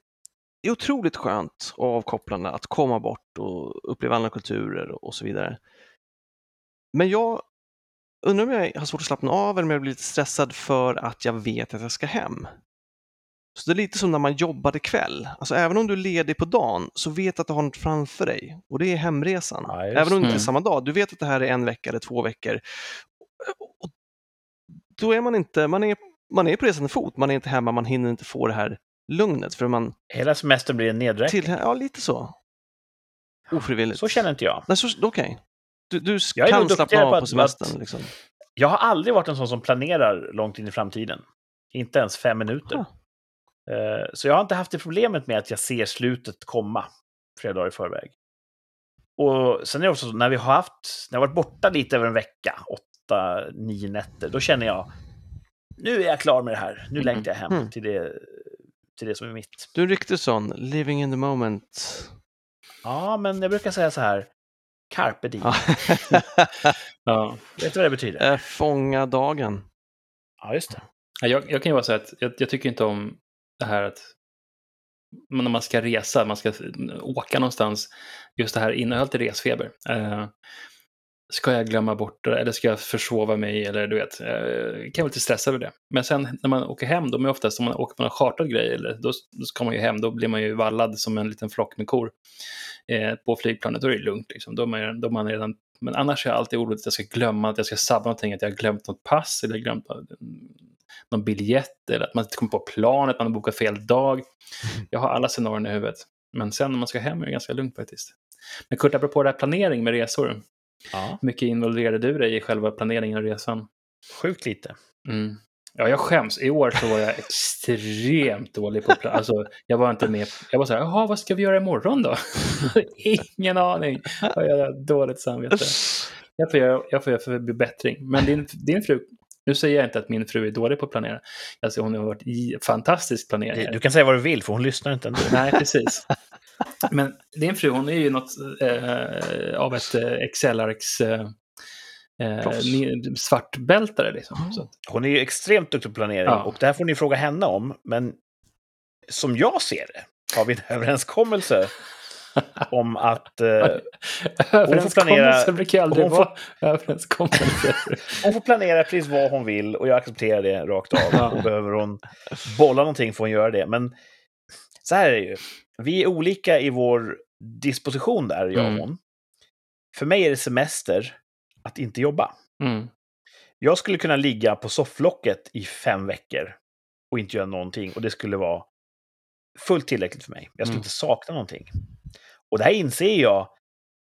det är otroligt skönt och avkopplande att komma bort och uppleva andra kulturer och så vidare. Men jag undrar om jag har svårt att slappna av eller om jag blir lite stressad för att jag vet att jag ska hem. Så det är lite som när man jobbade kväll. Alltså även om du är ledig på dagen så vet du att du har något framför dig och det är hemresan. Ja, även om det inte är det. samma dag. Du vet att det här är en vecka eller två veckor. Och då är man inte, man är, man är på resande fot, man är inte hemma, man hinner inte få det här lugnet för man Hela semestern blir en nedräkning. till, ja lite så. Ofrivilligt. Så känner inte jag. Nej, så, okej. Du, du Jag nog kan slappna av på semestern. att- Liksom. Jag har aldrig varit en sån som planerar långt in i framtiden. Inte ens fem minuter. Ah. Eh, Så jag har inte haft det problemet med att jag ser slutet komma flera dagar i förväg. Och sen är det också så, när vi har haft, när jag har varit borta lite över en vecka, åtta, nio nätter, då känner jag, nu är jag klar med det här. Nu längtar jag hem Mm. till, det, till det som är mitt. Du är en riktig sån, living in the moment. Ja, men jag brukar säga så här. Carpe diem. Ja. Vet du vad det betyder? Eh, Fånga dagen. Ja, just det. Ja, Jag, jag kan ju vara så att jag, jag tycker inte om det här att när man ska resa, man ska mm, åka någonstans, just det här innehållet i resfeber. Eh, ska jag glömma bort det eller ska jag försova mig eller du vet, eh, kan vara lite stressad över det. Men sen när man åker hem, då är oftast om man åker på någon chartrad grej, eller, då, då ska man ju hem, då blir man ju vallad som en liten flock med kor eh, på flygplanet, då är det lugnt liksom. Då är man, då är man redan, men annars är jag alltid orolig att jag ska glömma, att jag ska sabba någonting, att jag har glömt något pass eller glömt mm, någon biljett eller att man inte kommer på planet, man har bokat fel dag. Jag har alla scenarion i huvudet. Men sen när man ska hem är det ganska lugnt faktiskt. Men Kurt, apropå det här planering med resor. Ja, Hur mycket involverade du dig i själva planeringen av resan? sjukt lite. Mm. Ja, jag skäms. I år så var jag extremt dålig på plan. Alltså, jag var inte med. Jag var så här, jaha, vad ska vi göra imorgon då? Ingen aning. Ja, Jag har dåligt samvete. Jag får göra, jag får göra förbättring. Men din, din fru, nu säger jag inte att min fru är dålig på att planera. Alltså, hon har varit fantastisk planerare. Du kan säga vad du vill, för hon lyssnar inte ändå. Nej, precis. Men din fru, hon är ju något eh, av ett eh, Excel-arks eh, eh, svartbältare. Liksom. Att, Hon är ju extremt duktig på planering Ja. och det här får ni fråga henne om. Men som jag ser det har vi en överenskommelse om att eh, överenskommelser brukar aldrig vara överenskommelser. hon får planera precis vad hon vill och jag accepterar det rakt av. Och behöver hon bolla någonting får hon göra det. Men så här är det ju. Vi är olika i vår disposition där, jag och Mm. hon. För mig är det semester att inte jobba. Mm. Jag skulle kunna ligga på sofflocket i fem veckor och inte göra någonting. Och det skulle vara fullt tillräckligt för mig. Jag skulle Mm. inte sakna någonting. Och det här inser jag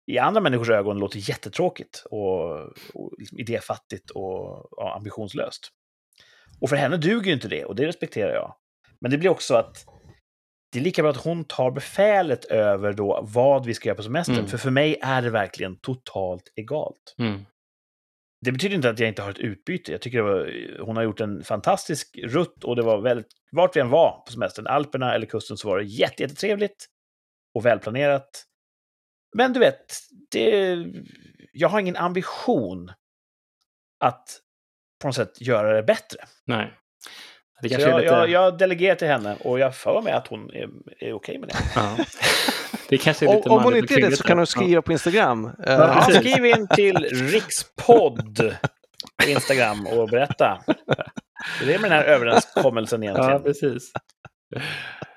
i andra människors ögon låter jättetråkigt och, och liksom idéfattigt och ja, ambitionslöst. Och för henne duger ju inte det och det respekterar jag. Men det blir också att det är lika bra att hon tar befälet över då vad vi ska göra på semestern. Mm. För för mig är det verkligen totalt egalt. Mm. Det betyder inte att jag inte har ett utbyte. Jag tycker det var, hon har gjort en fantastisk rutt och det var väldigt, vart vi än var på semestern, Alperna eller kusten, så var det jätte, jättetrevligt och välplanerat. Men du vet, det, jag har ingen ambition att på något sätt göra det bättre. Nej. Det kanske är jag, lite... jag, jag delegerar till henne och jag för mig att hon är, är okej med det. Ja. Det kanske är Om, lite om hon inte är det så kan hon skriva på Instagram. Ja, Ja, precis. skriv in till rikspodd på Instagram och berätta. Det är med den här överenskommelsen egentligen. ja, precis.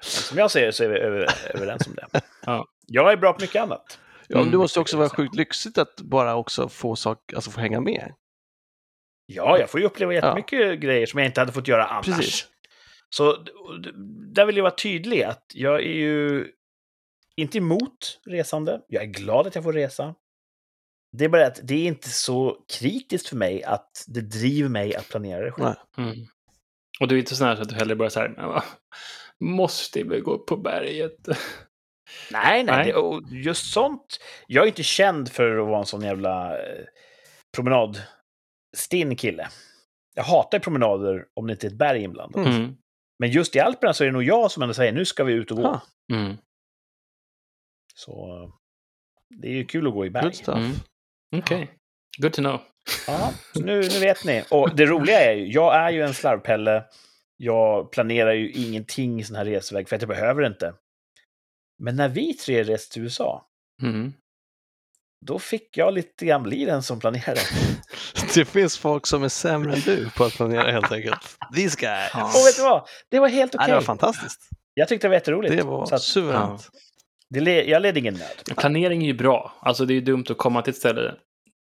Som jag ser så är vi över, överens om det. Ja. Jag är bra på mycket annat. Ja, men det Mm. måste också vara sjukt lyxigt att bara också få, sak, alltså få hänga med. Ja, jag får ju uppleva jättemycket grejer som jag inte hade fått göra annars. Precis. Så där vill jag vara tydlig att jag är ju inte emot resande. Jag är glad att jag får resa. Det är bara att det är inte så kritiskt för mig att det driver mig att planera det själv. Mm. Och du är inte sån här så att du hellre bara så här, "Men vad, måste vi gå upp på berget? Nej, nej, Nej. Det, och just sånt. Jag är inte känd för att vara en sån jävla eh, promenadstinn kille. Jag hatar promenader om det inte är ett berg inblandat. Mm. Mm. Men just i Alperna så är det nog jag som ändå säger nu ska vi ut och gå. Ah. Mm. Så eh, det är ju kul att gå i berg. Good stuff. Mm. Okej, good to know. Ja, nu, nu vet ni. Och det roliga är ju, jag är ju en slarvpelle. Jag planerar ju ingenting i sån här resväg för att jag behöver inte. Men när vi tre reste till USA, Mm. då fick jag lite grann bli den som planerade. Det finns folk som är sämre än du på att planera helt enkelt. These guys. Ja. Och vet du vad? Det var helt Ja, okej. det var fantastiskt. Jag tyckte det var jätteroligt. Det var att suveränt. det le- jag led ingen nöd. Planering är ju bra. Alltså det är ju dumt att komma till ett ställe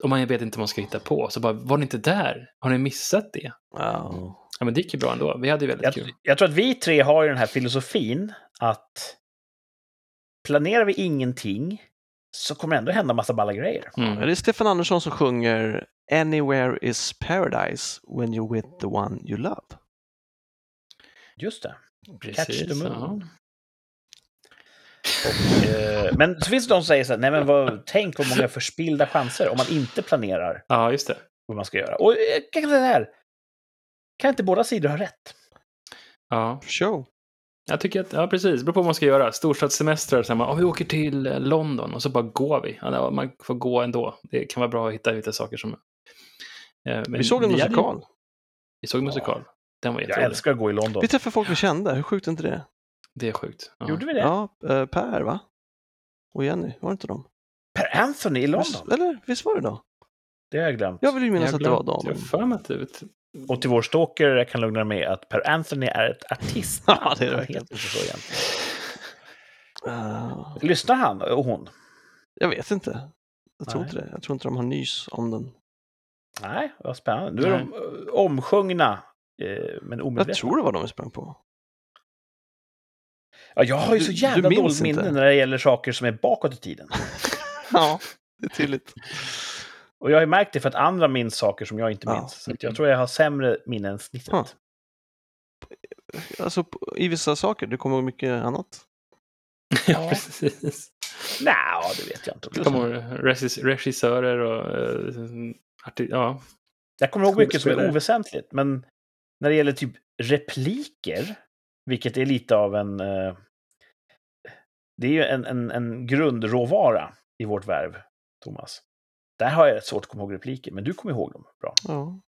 och man vet inte vad man ska hitta på. Så bara, var ni inte där? Har ni missat det? Ja. Ja, men det gick ju bra ändå. Vi hade ju väldigt Jag, kul. jag tror att vi tre har ju den här filosofin att planerar vi ingenting så kommer det ändå hända massa balla grejer. Mm. Det är Stefan Andersson som sjunger Anywhere is paradise when you're with the one you love. Just det. Precis. the moon. ja. Och, eh, men så finns det de som säger så här, nej men vad, tänk vad många förspillda chanser om man inte planerar Ja, just det. vad man ska göra. Och eh, jag kan säga det här, kan inte båda sidor ha rätt? Ja. Show. Jag tycker att, ja precis, det beror på vad man ska göra. Storstadssemestrar, så här, man, oh, vi åker till eh, London och så bara går vi. Ja, man får gå ändå. Det kan vara bra att hitta lite saker som... Eh, men Vi såg en vi hade ju- musikal. Vi såg en musikal. Den var Jag älskar att gå i London. Vi träffade folk vi kände, hur sjukt är inte det? Det är sjukt. Ja. Gjorde vi det? Ja, eh, Per va? Och Jenny, var det inte de? Per Anthony i Visst, London? eller visst var det då? Det har jag glömt. Jag vill ju minnas att det var dem. Jag har för mig att det... Och till vår stalker jag kan lugna med att Per Anthony är ett artist. Ja, det är det så egentligen. Eh, Lyssnar han och hon? jag vet inte. Jag tror Nej. inte det. Jag tror inte de har nys om den. Nej, vad spännande. Nu är de eh, omsjungna, eh, men Jag omedvetna. tror det var de vi sprang på. Ja, jag har ju så jävla dåligt minne när det gäller saker som är bakåt i tiden. Ja, det är tydligt. Och jag har ju märkt det för att andra minns saker som jag inte Ja. minns. Så att jag tror jag har sämre minne än snittet. Ja. Alltså i vissa saker, du kommer ihåg mycket annat. ja, precis. Nej, det vet jag inte. Det kommer regis- regissörer och... arti- ja. Jag kommer ihåg mycket som är oväsentligt, men när det gäller typ repliker, vilket är lite av en... Eh, det är ju en, en, en grundråvara i vårt värv, Thomas. Där har jag rätt svårt att komma ihåg repliker, men du kommer ihåg dem bra. Ja.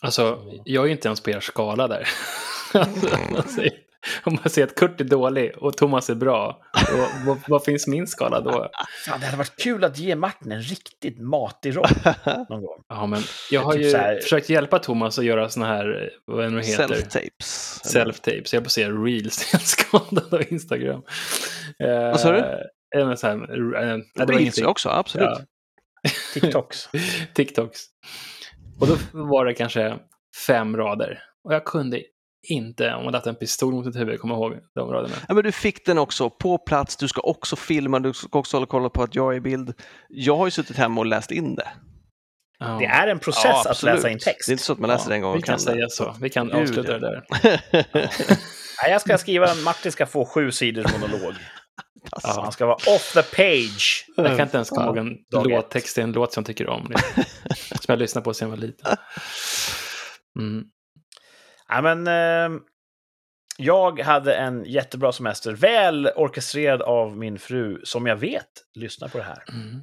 Alltså, jag är ju inte ens på er skala där. alltså, om, man säger, att Kurt är dålig och Thomas är bra, och, vad, vad finns min skala då? Fan, det hade varit kul att ge Martin en riktigt matig roll någon gång. Ja, men jag har Typ ju här- försökt hjälpa Thomas att göra såna här, vad det nu heter, Self-tapes. self-tapes. Jag på att säga reels, helt skadad av Instagram. Vad sa du? eh, så här, eh, det var Reels ingenting. också, absolut. Ja. TikToks. TikToks. Och då var det kanske fem rader. Och jag kunde inte, om man hade en pistol mot ett huvud, komma ihåg de raderna. Ja, men du fick den också på plats, du ska också filma, du ska också hålla och kolla på att jag är i bild. Jag har ju suttit hemma och läst in det. Ja. Det är en process Ja, att läsa in text. Det är inte så att man läser det en gång Vi och kan kan säga det. så. Vi kan Gud, avsluta ja. det där. Nej, jag ska skriva Martin ska få sju sidors monolog. Alltså, Han ska vara off the page. Jag kan inte ens komma Ja, ihåg en dag låttext till en låt som jag tycker om. Som jag lyssnade på sen jag var liten. Mm. Ja, men, eh, jag hade en jättebra semester, väl orkestrerad av min fru, som jag vet lyssnar på det här. Mm.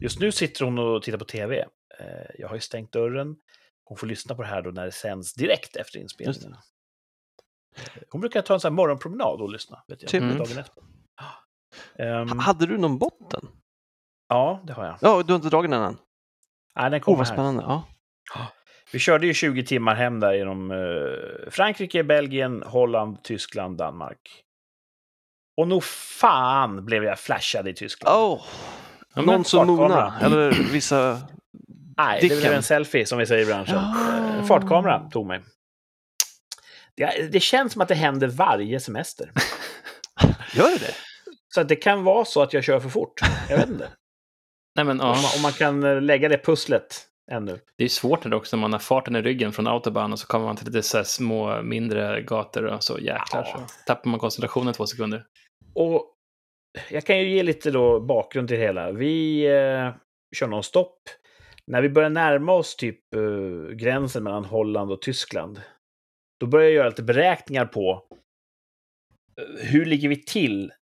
Just nu sitter hon och tittar på tv. Eh, jag har ju stängt dörren. Hon får lyssna på det här då när det sänds direkt efter inspelningen. Hon brukar ta en sån här morgonpromenad och lyssna. Vet jag, Trevligt. dagen efter. Ehm, Hade du någon botten? ja, det har jag. Ja, du har inte dragit den än? Nej, den Oh, kommer vad här. spännande. Ja. Vi körde ju 20 timmar hem där genom eh, Frankrike, Belgien, Holland, Tyskland, Danmark. Och nog fan blev jag flashad i Tyskland. Oh, Ja, någon som fartkamera. Mona, eller vissa... Nej, det blev en selfie som vi säger i branschen. Ja. Eh, Fartkameran tog mig. Det, det känns som att det händer varje semester. Gör det? Så att det kan vara så att jag kör för fort. Jag vet inte. Nej, men, Om, ja. man, om man kan eh, lägga det pusslet ännu. Det är svårt när det också, när man har farten i ryggen från autobahn och så kommer man till lite så små, mindre gator och så jäklar Ja. så tappar man koncentrationen två sekunder. Och jag kan ju ge lite då bakgrund till det hela. Vi eh, kör någon stopp. När vi börjar närma oss typ eh, gränsen mellan Holland och Tyskland, då börjar jag göra lite beräkningar på eh, hur ligger vi till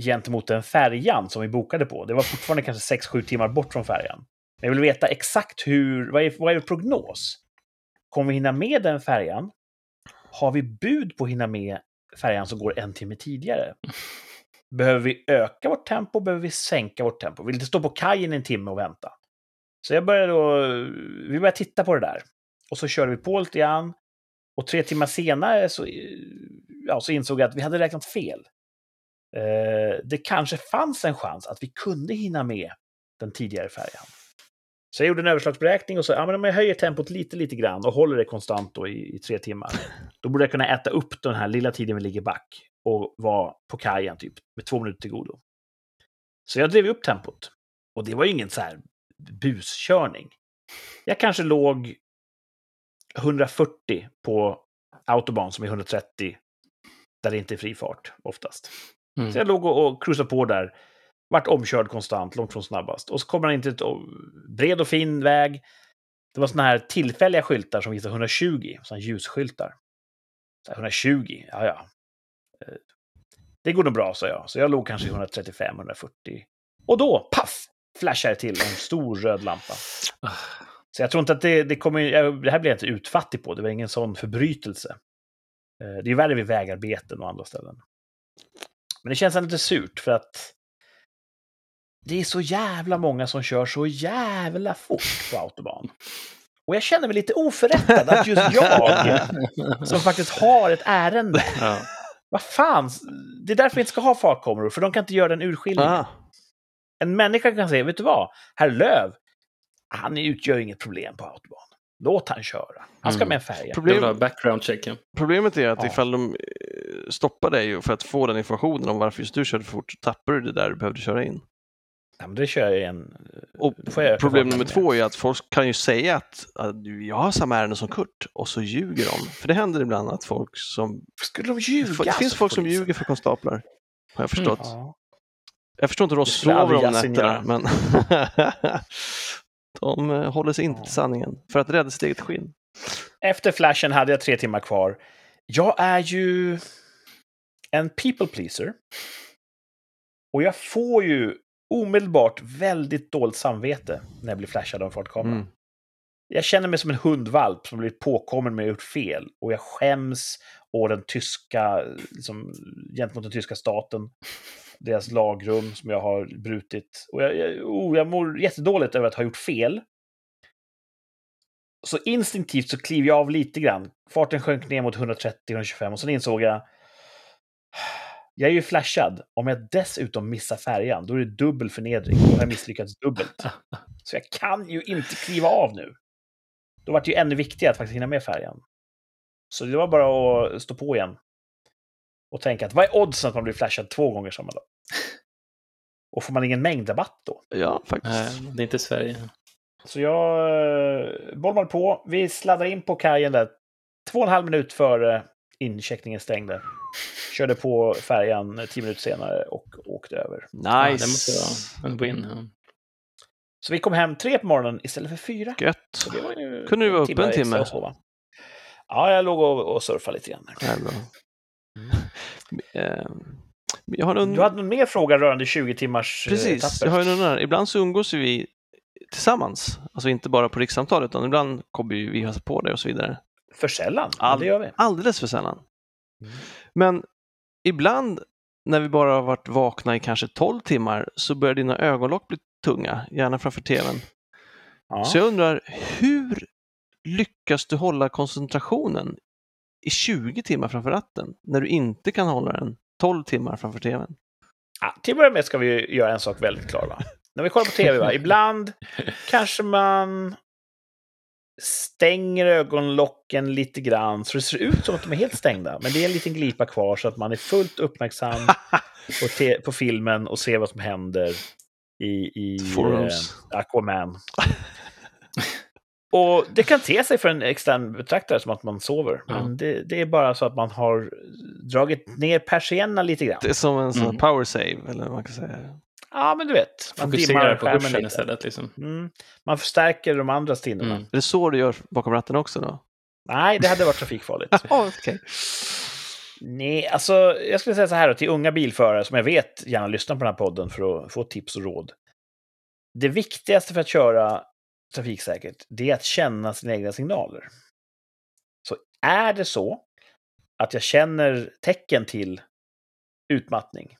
gentemot den färjan som vi bokade på. Det var fortfarande kanske 6-7 timmar bort från färjan. Men jag vill veta exakt hur, vad är, vad är prognos? Kommer vi hinna med den färjan? Har vi bud på att hinna med färjan som går en timme tidigare? Behöver vi öka vårt tempo? Behöver vi sänka vårt tempo? Vill inte stå på kajen en timme och vänta? Så jag började då, vi började titta på det där. Och så körde vi på lite grann. Och tre timmar senare så, ja, så insåg jag att vi hade räknat fel. Eh, det kanske fanns en chans att vi kunde hinna med den tidigare färjan. Så jag gjorde en överslagsberäkning och sa, ja men om jag höjer tempot lite, lite grann och håller det konstant då i, i tre timmar, då borde jag kunna äta upp den här lilla tiden vi ligger back och vara på kajen typ med två minuter till godo. Så jag drev upp tempot. Och det var ju ingen så här buskörning. Jag kanske låg 140 på autobahn som är 130 där det inte är fri fart oftast. Mm. Så jag låg och, och cruisade på där. Vart omkörd konstant, långt från snabbast. Och så kommer han in till ett bred och fin väg. Det var såna här tillfälliga skyltar som visade 120, såna ljusskyltar. Så 120, ja ja. Eh, det går nog bra, sa jag. Så jag låg kanske 135-140. Och då, paff, flashar det till en stor röd lampa. Så jag tror inte att det, det kommer... Det här blir jag inte utfattig på. Det var ingen sån förbrytelse. Eh, det är värre vid vägarbeten och andra ställen. Men det känns ändå lite surt för att det är så jävla många som kör så jävla fort på autobahn. Och jag känner mig lite oförrättad att just jag, som faktiskt har ett ärende, Ja. vad fan, det är därför vi inte ska ha fartkameror, för de kan inte göra den urskiljningen. Ah, En människa kan säga, vet du vad, herr Löv, han utgör inget problem på autobahn. Låt han köra. Han ska Mm. med en färja. Problem, background checken. problemet är att Ja. ifall de eh, stoppar dig för att få den informationen om varför just du körde för fort tappar du det där du behövde köra in. Ja, men det kör jag igen. Och Då får jag problem nummer två är att folk kan ju säga att, att jag har samma ärende som Kurt och så ljuger de. För det händer ibland att folk som... Skulle de ljuga? det finns alltså, folk som ljuger för konstaplar. Har jag förstått. Ja. Jag förstår inte hur de sover om nätterna, men de eh, håller sig inte till sanningen för att rädda sitt eget skinn. Efter flashen hade jag tre timmar kvar. Jag är ju en people pleaser. Och jag får ju omedelbart väldigt dåligt samvete när jag blir flashad av en fartkamera. Mm. Jag känner mig som en hundvalp som blivit påkommen med att gjort fel. Och jag skäms å den tyska, liksom, gentemot den tyska staten. Deras lagrum som jag har brutit. Och jag, jag, oh, jag mår jättedåligt över att ha gjort fel. Så instinktivt så kliver jag av lite grann. Farten sjönk ner mot 130-125 och sen insåg jag jag är ju flashad. Om jag dessutom missar färjan, då är det dubbel förnedring. Då har jag misslyckats dubbelt. Så jag kan ju inte kliva av nu. Då var det ju ännu viktigare att faktiskt hinna med färjan. Så det var bara att stå på igen. Och tänka att vad är oddsen att man blir flashad två gånger samma dag? Och får man ingen mängdrabatt då? Ja, faktiskt. Nej, det är inte Sverige. Så jag eh, bolmar på. Vi sladdar in på kajen där två och en halv minut före incheckningen stängde. Körde på färjan tio minuter senare och åkte över. Ja, det Nice. måste vara en win. Ja. Så vi kom hem tre på morgonen istället för fyra. Gött. Så det var ju Kunde du vara uppe en timme? Ja, jag låg och, och surfade lite grann. Ja, bra. Eh, Jag har en Du hade någon mer fråga rörande 20 timmars eh, Precis, etapper? jag har någon annan. Ibland så umgås vi tillsammans. Alltså inte bara på rikssamtal, utan ibland kommer vi hälsa på dig och så vidare. För sällan, All- det gör vi. Alldeles för sällan. Mm. Men ibland när vi bara har varit vakna i kanske 12 timmar så börjar dina ögonlock bli tunga, gärna framför tvn. Ja. Så jag undrar, hur lyckas du hålla koncentrationen i 20 timmar framför ratten när du inte kan hålla den 12 timmar framför tvn? Ja, till att börja med ska vi göra en sak väldigt klar. Va? När vi kollar på tv, va? ibland kanske man stänger ögonlocken lite grann så det ser ut som att de är helt stängda. Men det är en liten glipa kvar så att man är fullt uppmärksam på, på filmen och ser vad som händer i, i eh, Aquaman. Och det kan te sig för en extern betraktare som att man sover. Ja. Men det, det är bara så att man har dragit ner persiennerna lite grann. Det är som en sån Mm. power save, eller vad man kan säga. Ja, men du vet. Man Fokusera dimmar på skärmen istället. Liksom. Mm. Man förstärker de andra stinnena. Mm. Är det så du gör bakom ratten också då? Nej, det hade varit trafikfarligt. Ja, okej. Nej, alltså jag skulle säga så här då, till unga bilförare som jag vet gärna lyssnar på den här podden för att få tips och råd. Det viktigaste för att köra trafiksäkert, det är att känna sina egna signaler. Så är det så att jag känner tecken till utmattning,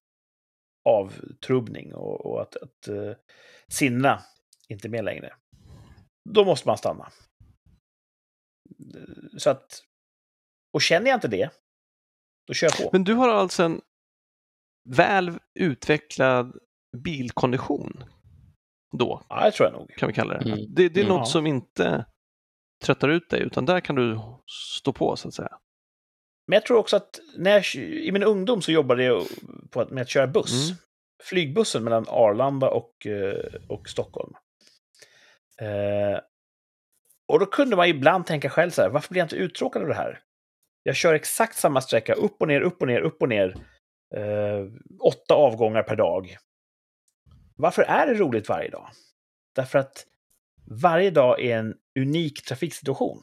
avtrubbning och, och att, att uh, sinna inte mer med längre, då måste man stanna. Eh, så att, och känner jag inte det, då kör jag på. Men du har alltså en väl utvecklad bilkondition då, Ja, det tror jag nog. kan vi kalla det. Mm. Det, det är Mm. något som inte tröttar ut dig, utan där kan du stå på så att säga. Men jag tror också att när jag, i min ungdom så jobbade jag på att, med att köra buss. Mm. Flygbussen mellan Arlanda och, eh, och Stockholm. Eh, och då kunde man ibland tänka själv så här, varför blir jag inte uttråkad av det här? Jag kör exakt samma sträcka, upp och ner, upp och ner, upp och ner. Eh, åtta avgångar per dag. Varför är det roligt varje dag? Därför att varje dag är en unik trafiksituation.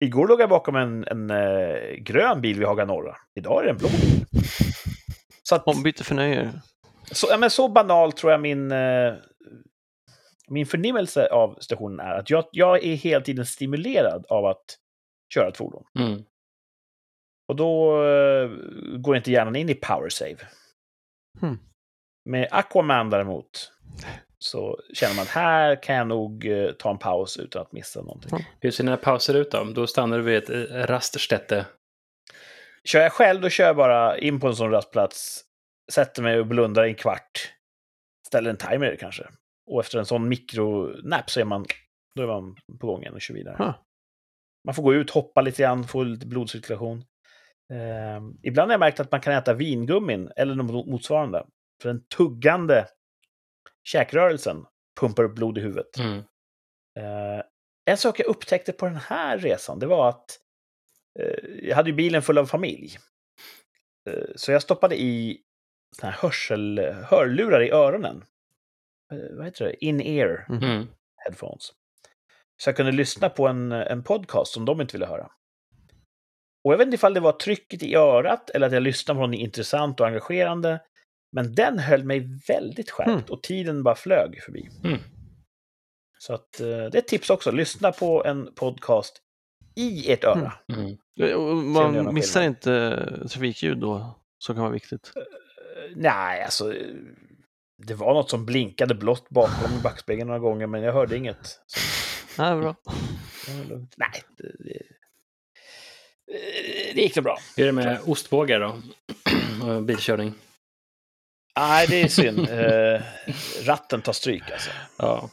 Igår låg jag bakom en, en eh, grön bil vid Haga Norra. Idag är det en blå bil. Så, att, Ombyte för nöje. så, ja, men så banal tror jag min, eh, min förnimmelse av stationen är. Att jag, jag är hela tiden stimulerad av att köra ett fordon. Mm. Och då eh, går inte hjärnan in i power save. Hmm. Med Aquaman däremot så känner man att här kan jag nog eh, ta en paus utan att missa någonting. Hur ser dina pauser ut då? Då stannar du vid ett eh, raststätte. Kör jag själv, då kör jag bara in på en sån rastplats, sätter mig och blundar i en kvart, ställer en timer kanske. Och efter en sån mikronap så är man, då är man på gång igen och kör vidare. Huh. Man får gå ut, hoppa lite grann, få lite blodcirkulation. Eh, ibland har jag märkt att man kan äta vingummin eller något motsvarande. För den tuggande käkrörelsen pumpar upp blod i huvudet. Mm. Eh, en sak jag upptäckte på den här resan, det var att eh, jag hade ju bilen full av familj. Eh, så jag stoppade i såna här hörsel, hörlurar i öronen. Eh, vad heter det? In-ear Mm. headphones. Så jag kunde lyssna på en, en podcast som de inte ville höra. Och jag vet inte ifall det var trycket i örat eller att jag lyssnade på något intressant och engagerande. Men den höll mig väldigt skärpt Mm. och tiden bara flög förbi. Mm. Så att, eh, det är ett tips också. Lyssna på en podcast i ert öra. Mm. Mm. Gör Man missar skillnad. inte trafikljud då, som kan vara viktigt. Eh, Nej, alltså. eh, Det var något som blinkade blått bakom backspegeln några gånger, men jag hörde inget. Så Nej, bra. Nej, det, det, eh, det gick så bra. Hur är det med ostbågar då? Och bilkörning? Nej, det är synd. Eh, ratten tar stryk alltså. Ja.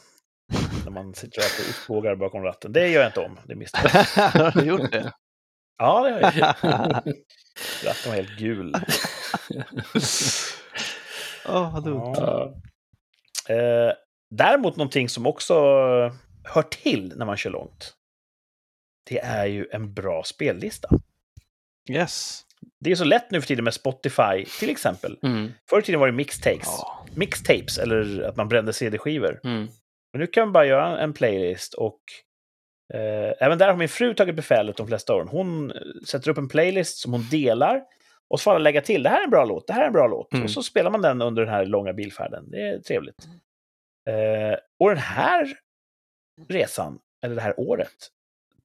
När man sitter och äter ostbågar bakom ratten. Det gör jag inte om. Det misstag. Har du gjort det? Ja, det har jag. Ratten var helt gul. Åh, vad dumt. Ja. Eh, däremot någonting som också hör till när man kör långt. Det är ju en bra spellista. Yes. Det är så lätt nu för tiden med Spotify, till exempel. Mm. Förr i tiden var det mixtapes. Ja. Mixtapes, eller att man brände CD-skivor. Mm. Men nu kan man bara göra en playlist och eh, även där har min fru tagit befälet de flesta åren. Hon eh, sätter upp en playlist som hon delar och så får alla lägga till. Det här är en bra låt, det här är en bra låt. Mm. Och så spelar man den under den här långa bilfärden. Det är trevligt. Eh, och den här resan, eller det här året,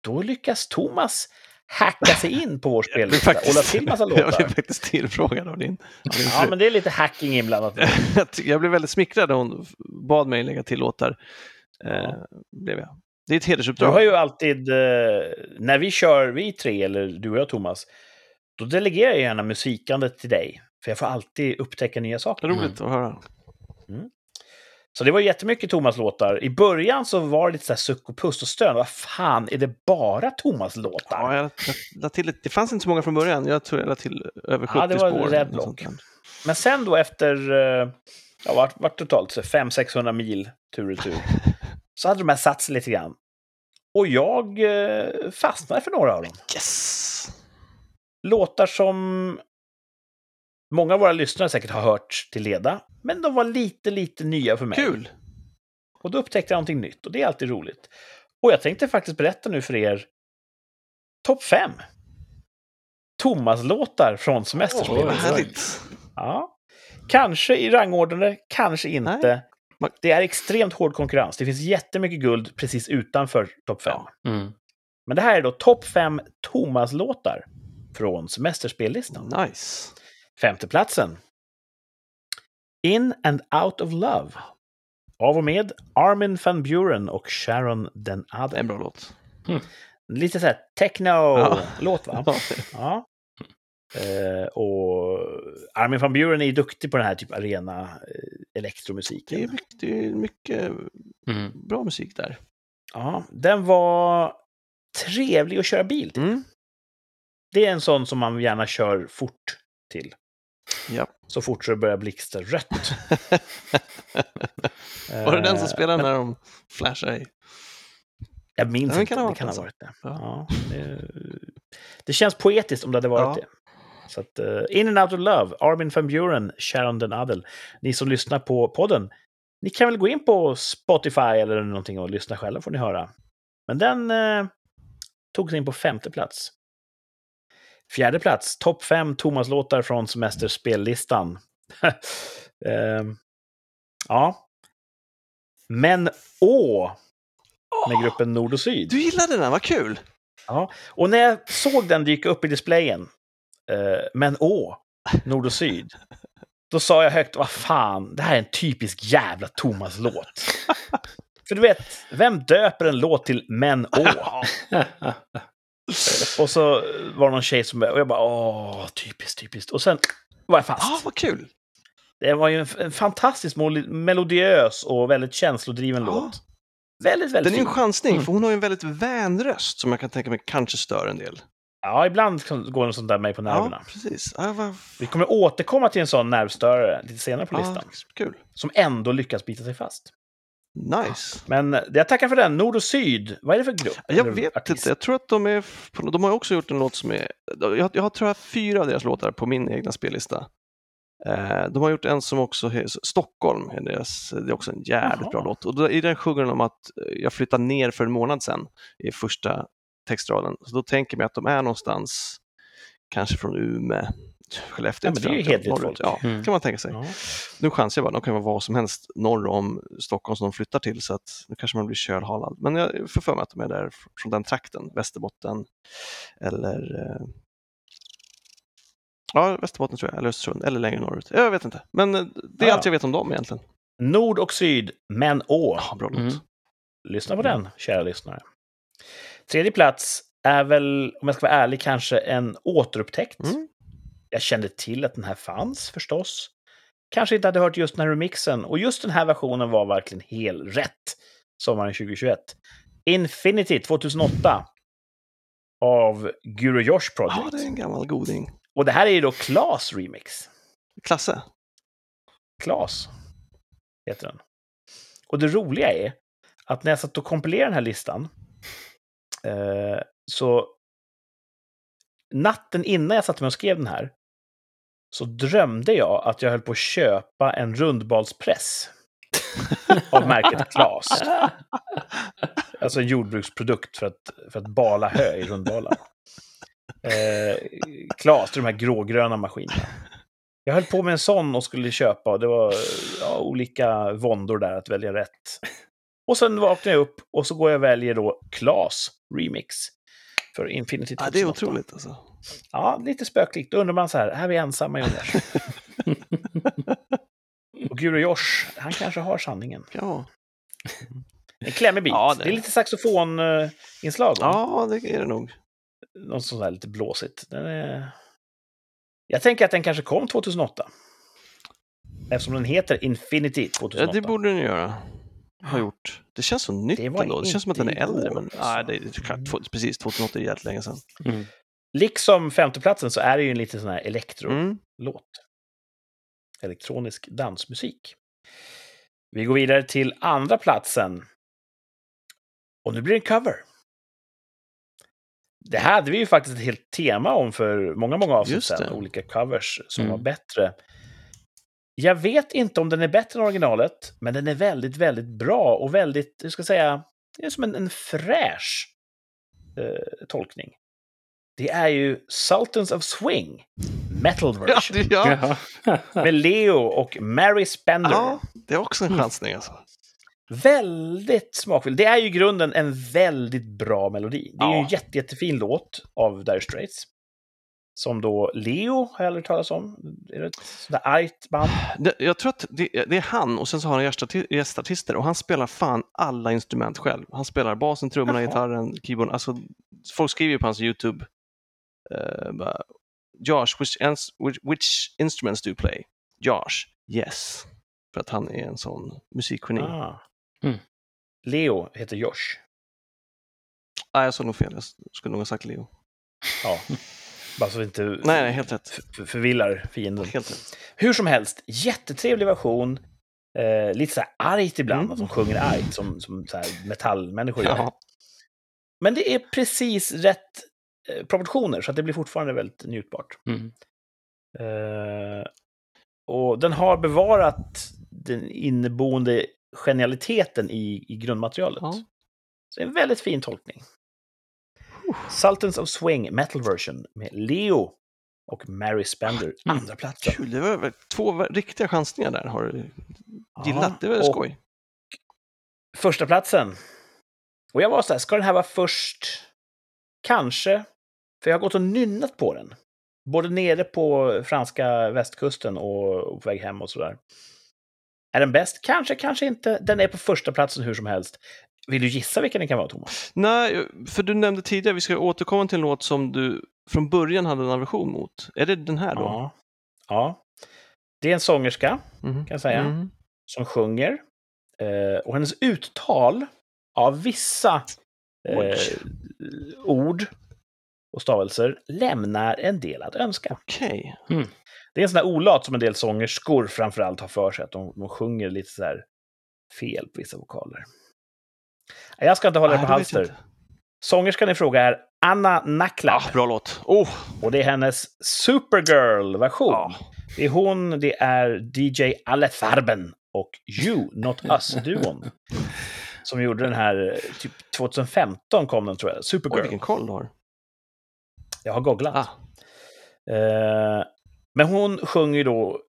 då lyckas Thomas hacka sig in på vår spellista och la faktiskt, till massa jag blev låtar. faktiskt tillfrågad av din, av din Ja, men det är lite hacking inblandat. Jag blev väldigt smickrad när hon bad mig lägga till låtar. Eh, blev jag. Det är ett Du har hedersuppdrag. ju alltid, eh, när vi kör, vi tre, eller du och jag Thomas, då delegerar jag gärna musikandet till dig. För jag får alltid upptäcka nya saker. Roligt att höra. Så det var jättemycket Thomas-låtar. I början så var det lite så här suck och puss och stön. Vad fan, är det bara Thomas-låtar? Ja, jag till, ett- det fanns inte så många från början. Jag tror jag la till över 70 Ja, det var spår. rätt där. Men sen då efter, eh, ja, vart, vart totalt så 500-600 mil tur och retur, så hade de här satt sig lite grann. Och jag eh, fastnade för några av dem. Yes! låtar som många av våra lyssnare säkert har hört till leda, men de var lite, lite nya för mig. Kul! Och då upptäckte jag någonting nytt och det är alltid roligt. Och jag tänkte faktiskt berätta nu för er topp fem Thomas-låtar från semesterspelet. vad härligt! Ja. Kanske i rangordnande, kanske inte. Nej. Det är extremt hård konkurrens. Det finns jättemycket guld precis utanför topp fem. Ja. Mm. Men det här är då topp fem Thomas-låtar från semesterspellistan. Nice! Femteplatsen. In and Out of Love. Av och med Armin van Buren och Sharon Den är en Adel. bra låt. Lite såhär techno-låt va? Ja. Ja. Eh, och Armin van Buren är ju duktig på den här typ arena eh, elektromusiken. Det är mycket, det är mycket Mm. bra musik där. Ja, den var trevlig att köra bil till. Mm. Det är en sån som man gärna kör fort till. Ja. Så fort det börjar blixtra rött. Var det den som Eh, spelade när de flashade i? Jag minns Ja, inte, kan det varit kan ha varit det. Ja. Det, det känns poetiskt om det hade varit det. Så att, eh, In and Out of Love, Armin van Buren, Sharon Den Adel. Ni som lyssnar på podden, ni kan väl gå in på Spotify eller någonting och lyssna själva får ni höra. Men den eh, tog sig in på femte plats. Fjärde plats, topp fem Thomas-låtar från semesterspellistan. Ehm, ja. Men Å med gruppen Nord och Syd. Du gillade den, vad kul! Ja. Och när jag såg den dyka upp i displayen, eh, Men Å, Nord och Syd, då sa jag högt, vad fan, det här är en typisk jävla Thomas-låt. För du vet, vem döper en låt till Men Å? Och så var det någon tjej som och jag bara åh, typiskt, typiskt. Och sen var jag Ja, fast. vad kul! Det var ju en, en fantastiskt mol- melodiös och väldigt känslodriven Ja. låt. Väldigt, väldigt Den är ju en fin. chansning, Mm. för hon har ju en väldigt vän röst som jag kan tänka mig kanske stör en del. Ja, ibland går en sån där mig på nerverna. Ja, precis. Ja, vad... Vi kommer återkomma till en sån nervstörare lite senare på ja, listan. kul. Som ändå lyckas bita sig fast. Nice. Men eh, jag tackar för den. Nord och Syd. Vad är det för grupp? Jag vet artist? inte, jag tror att de är... De har också gjort en låt som är... Jag, jag tror jag har fyra av deras låtar på min egna spellista. Eh, De har gjort en som också heter Stockholm, är deras, det är också en jävligt Jaha. bra låt. Och då- i den sjunger de om att eh, jag flyttade ner för en månad sedan i första textraden. Så då tänker jag att de är någonstans, kanske från Umeå, Skellefteå. Ja, men det är ju hederligt norrut. Ja, Mm. kan man tänka sig. Ja. Nu chansar jag bara, de kan vara vad som helst norr om Stockholm som de flyttar till så att nu kanske man blir kölhalad. Men jag får för mig att de är där fr- från den trakten, Västerbotten eller eh... Ja, Västerbotten tror jag, eller Östersund, eller längre norrut. Jag vet inte, men eh, det är Ja. allt jag vet om dem egentligen. Nord och Syd, Men Å. Ja, bra låt. Mm. Lyssna på den, kära lyssnare. Tredje plats är väl, om jag ska vara ärlig, kanske en återupptäckt. Mm. Jag kände till att den här fanns förstås. Kanske inte hade hört just den här remixen. Och just den här versionen var verkligen helt rätt sommaren 2021. Infinity 2008 av Guru Josh Project. Ja, det är en gammal goding. Och det här är ju då Klas remix. Klasse. Klas heter den. Och det roliga är att när jag satt och kompilerade den här listan eh, så natten innan jag satte mig och skrev den här så drömde jag att jag höll på att köpa en rundbalspress av märket Klas. Alltså en jordbruksprodukt för att, för att bala hö i rundbalar. Eh, Klas, de här grågröna maskinerna. Jag höll på med en sån och skulle köpa och det var ja, olika våndor där att välja rätt. Och sen vaknar jag upp och så går jag och väljer då Klas Remix för Infinity 2008. Ja, det är otroligt alltså. Ja, lite spöklikt. Då undrar man så här, är vi ensamma i universum? och Guru Josh, han kanske har sanningen. Ja, En klämmig bit. Ja, det... det- är lite saxofoninslag. ja det är det nog. Något sånt där lite blåsigt. Den är... Jag tänker att den kanske kom 2008. Eftersom den heter Infinity Ja, 2008. det borde den göra. Ha gjort. Det känns så nytt Det ändå. Det känns som att den är äldre. Men, nej, det är precis. 2008 är jävligt länge sedan. Mm. Liksom femteplatsen så är det ju en lite sån här elektro-låt. Mm. Elektronisk dansmusik. Vi går vidare till andra platsen. Och nu blir det en cover. Det här hade vi ju faktiskt ett helt tema om för många, många avsnitt sedan. Olika covers som Mm. var bättre. Jag vet inte om den är bättre än originalet, men den är väldigt, väldigt bra och väldigt, hur ska jag säga, det är som en, en fräsch eh, tolkning. Det är ju Sultans of Swing, metal Ja, version, det, ja. Jaha. med Leo och Mary Spender. ja, det är också en chansning alltså. Väldigt smakfull. Det är ju i grunden en väldigt bra melodi. Det är ju Ja. en jätte, jättefin låt av Dire Straits. Som då Leo har jag aldrig talat om. Är det ett sånt där argt band? Det, jag tror att det, det är han och sen så har han gästarti- gästartister och han spelar fan alla instrument själv. Han spelar basen, trummorna, Jaha. gitarren, keyboarden. Alltså, folk skriver ju på hans YouTube. Uh, bara, Josh, which, ens- which, which instruments do you play? Josh, yes. För att han är en sån musikgeni. Ah. Mm. Leo heter Josh. Nej, jag sa nog fel. Jag skulle nog ha sagt Leo. Ja. Bara så vi inte Nej, nej, helt rätt. förvillar fienden. Helt rätt. Hur som helst, jättetrevlig version. Eh, lite så här argt ibland, Mm. de sjunger argt som, som så här metallmänniskor gör. Ja. Men det är precis rätt eh, proportioner, så att det blir fortfarande väldigt njutbart. Mm. Eh, och den har bevarat den inneboende genialiteten i, i grundmaterialet. Ja. Så det är en väldigt fin tolkning. Sultans of Swing Metal Version med Leo och Mary Spender, Mm. andra platsen. Kul, det var två riktiga chansningar där. Har du gillat? Det var skoj. Första platsen. Och jag var så här, ska den här vara först? Kanske. För jag har gått och nynnat på den. Både nere på franska västkusten och på väg hem och sådär. Är den bäst? Kanske, kanske inte. Den är på första platsen hur som helst. Vill du gissa vilken den kan vara, Thomas? Nej, för du nämnde tidigare, vi ska återkomma till en låt som du från början hade en aversion mot. Är det den här då? Ja. ja. Det är en sångerska, Mhm. kan jag säga, Mhm. som sjunger. Eh, och hennes uttal av vissa eh, ord och stavelser lämnar en del att önska. Okej. Det är en sån där olat som en del sångerskor framförallt har för sig, att de, de sjunger lite så här fel på vissa vokaler. Jag ska inte hålla Nej, på det jag halster. Sångerskan i fråga är Anna Naklab. Ah, bra låt. Oh, Och det är hennes Supergirl-version. ja. Det är hon, det är DJ Alle Farben och You Not Us-duon. som gjorde den här, typ 2015 kom den tror jag, Oj, Supergirl. vilken koll du har. Jag har googlat. Ah. Eh, men hon sjunger ju då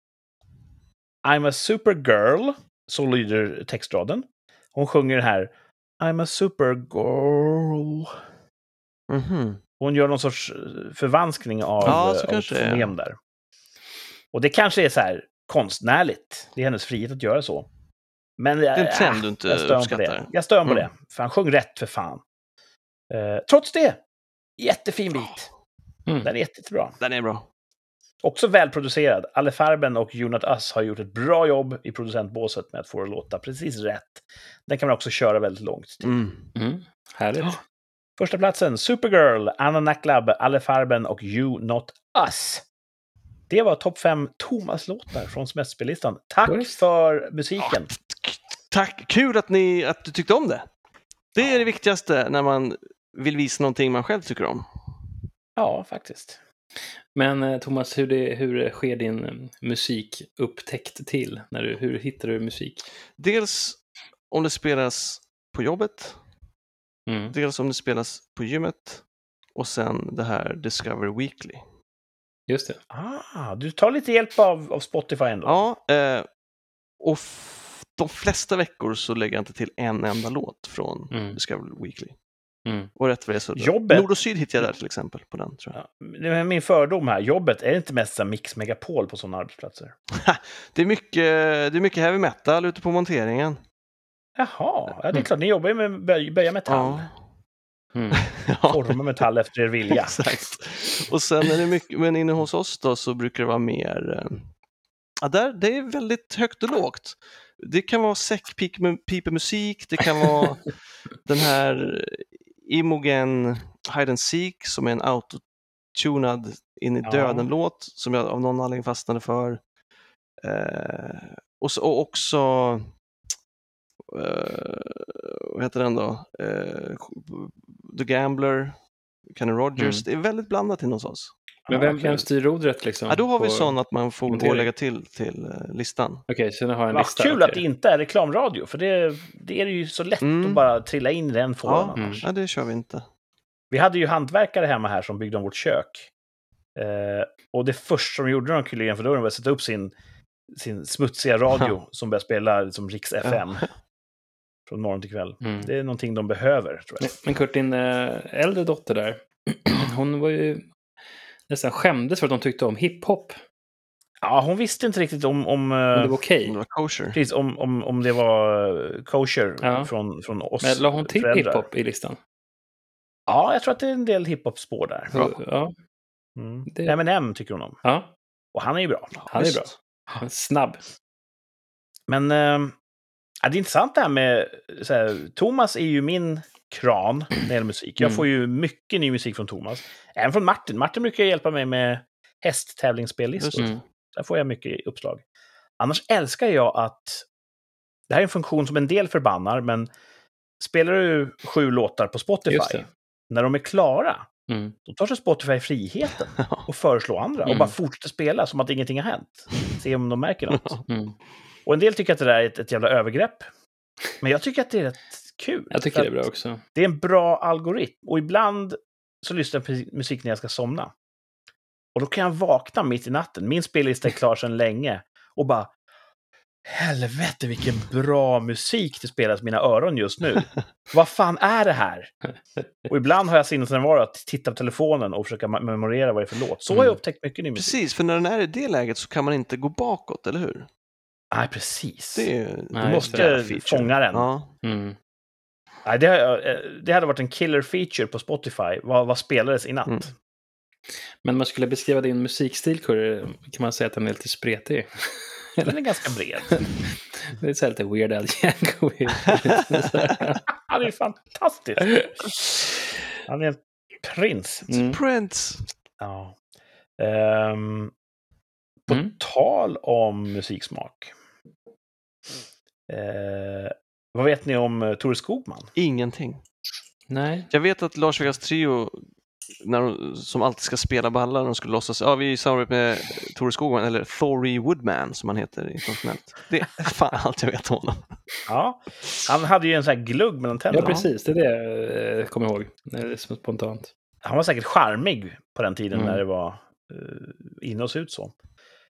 I'm a supergirl, så lyder textraden. Hon sjunger den här I'm a supergirl. Mhm. Hon gör någon sorts eh, förvanskning av, Ja, eh, av är. fonem där. Och det kanske är så här konstnärligt. Det är hennes frihet att göra så. Men det är en trend du inte jag stör på uppskattar. det. Jag stör mig på Mm. det. För han sjöng rätt för fan. Eh, trots det, jättefin bit. Mm. Den är jättebra. Den är bra. Också välproducerad. Alle Farben och You Not Us har gjort ett bra jobb i producentbåset med att få det att låta precis rätt. Den kan man också köra väldigt långt. till. Mm. Mm. Härligt. Första platsen, Supergirl, Anna Naklab, Alle Farben och You Not Us. Det var topp fem Thomas-låtar från semesterspellistan. Tack Schysst. för musiken. Tack, kul att, ni, att du tyckte om det. Det är det viktigaste när man vill visa någonting man själv tycker om. Ja, faktiskt. Men eh, Thomas, hur, det, hur sker din eh, musikupptäckt till? När du, hur hittar du musik? Dels om det spelas på jobbet, Mm. dels om det spelas på gymmet och sen det här Discover Weekly. Just det. Ah, du tar lite hjälp av, av Spotify ändå. Ja, eh, och f- de flesta veckor så lägger jag inte till en enda låt från Mm. Discover Weekly. Mm. Och rätt vad det är så Jobbet. Nord och Syd hittar jag där till exempel på den tror jag. Ja, min fördom här. Jobbet, är det inte mest så Mix Megapol på sådana arbetsplatser? Det är mycket, det är mycket heavy metal ute på monteringen. Jaha, ja, det är Mm. klart. Ni jobbar ju med böj, böja metall. Ja. Mm. Forma metall efter er vilja. Exakt. Och sen är det mycket, men inne hos oss då så brukar det vara mer, eh, ja där, det är väldigt högt och lågt. Det kan vara säckpipemusik, det kan vara den här Imogen Hide and Seek som är en autotunad in i Ja. döden-låt som jag av någon anledning fastnade för. Eh, och, så, och också, eh, vad heter den då? Eh, The Gambler, Kenny Rogers. Det är väldigt blandat hos oss. Men vem, vem styr rodret liksom? Ja, då har vi sån att man får gå och lägga till till eh, listan. Okej, så nu har jag en Vad lista. kul att det inte är reklamradio, för det, det är ju så lätt Mm. att bara trilla in i den fåran Ja, annars. ja, det kör vi inte. Vi hade ju hantverkare hemma här som byggde om vårt kök. Eh, och det första de gjorde när de klev innanför dörren var att sätta upp sin, sin smutsiga radio som började spela liksom Riks FM. Från morgon till kväll. Mm. Det är någonting de behöver, tror jag. Men Kurt, din eh, äldre dotter där, hon var ju nästan skämdes för att de tyckte om hiphop. Ja, hon visste inte riktigt om, om, Om det var okej. Om det var kosher. precis, om, om, om det var eh, kosher Ja. från, från oss Men la hon till hiphop i listan? Ja, jag tror att det är en del hiphop-spår där. Så, ja, Mm. Det- Eminem tycker hon om. ja, Och han är ju bra. han är Visst. bra. Snabb. Men ja, det är intressant det här med... Så här, Thomas är ju min kran när det gäller musik. Jag Mm. får ju mycket ny musik från Thomas. Även från Martin. Martin brukar hjälpa mig med hästtävlingsspellistor. Mm. Där får jag mycket uppslag. Annars älskar jag att... Det här är en funktion som en del förbannar, men spelar du sju låtar på Spotify, när de är klara, Mm. då tar sig Spotify friheten och föreslår andra och Mm. bara fortsätter spela som att ingenting har hänt. Se om de märker något. Mm. Och en del tycker att det där är ett, ett jävla övergrepp. Men jag tycker att det är rätt kul. Jag tycker det är bra också. Det är en bra algoritm. Och ibland så lyssnar jag på musik när jag ska somna. Och då kan jag vakna mitt i natten. Min spellista är klar sedan länge. Och bara, helvete vilken bra musik det spelas i mina öron just nu. Vad fan är det här? Och ibland har jag sinnesnärvaro att titta på telefonen och försöka memorera vad det är för låt. Så har jag Mm. upptäckt mycket ny musik. Precis, för när den är i det läget så kan man inte gå bakåt, eller hur? Nej, precis. Det är Nej, du just måste fånga den. Ja. Mm. Nej, det, eh, det hade varit en killer feature på Spotify. Vad, vad spelades i natt? Mm. Men man skulle beskriva din musikstil, kan man säga att den är lite spretig. Den är ganska bred. Det är så här lite Weird Al Yankovic. Han är fantastisk. Han är en prins. Mm. Prince. Ja. Ehm, på Mm. tal om musiksmak. Eh, vad vet ni om uh, Tore Skogman? Ingenting. Nej. Jag vet att Lars Vegas Trio, när de, som alltid ska spela balla, de skulle låtsas, ja vi är i samarbete med Tore Skogman, eller Thory Woodman som han heter internationellt. Det är fan allt jag vet om honom. Ja, han hade ju en sån här glugg mellan Ja, tänderna. precis. Det är det jag kommer ihåg. Det är som spontant. Han var säkert charmig på den tiden Mm. när det var uh, inne och ut så.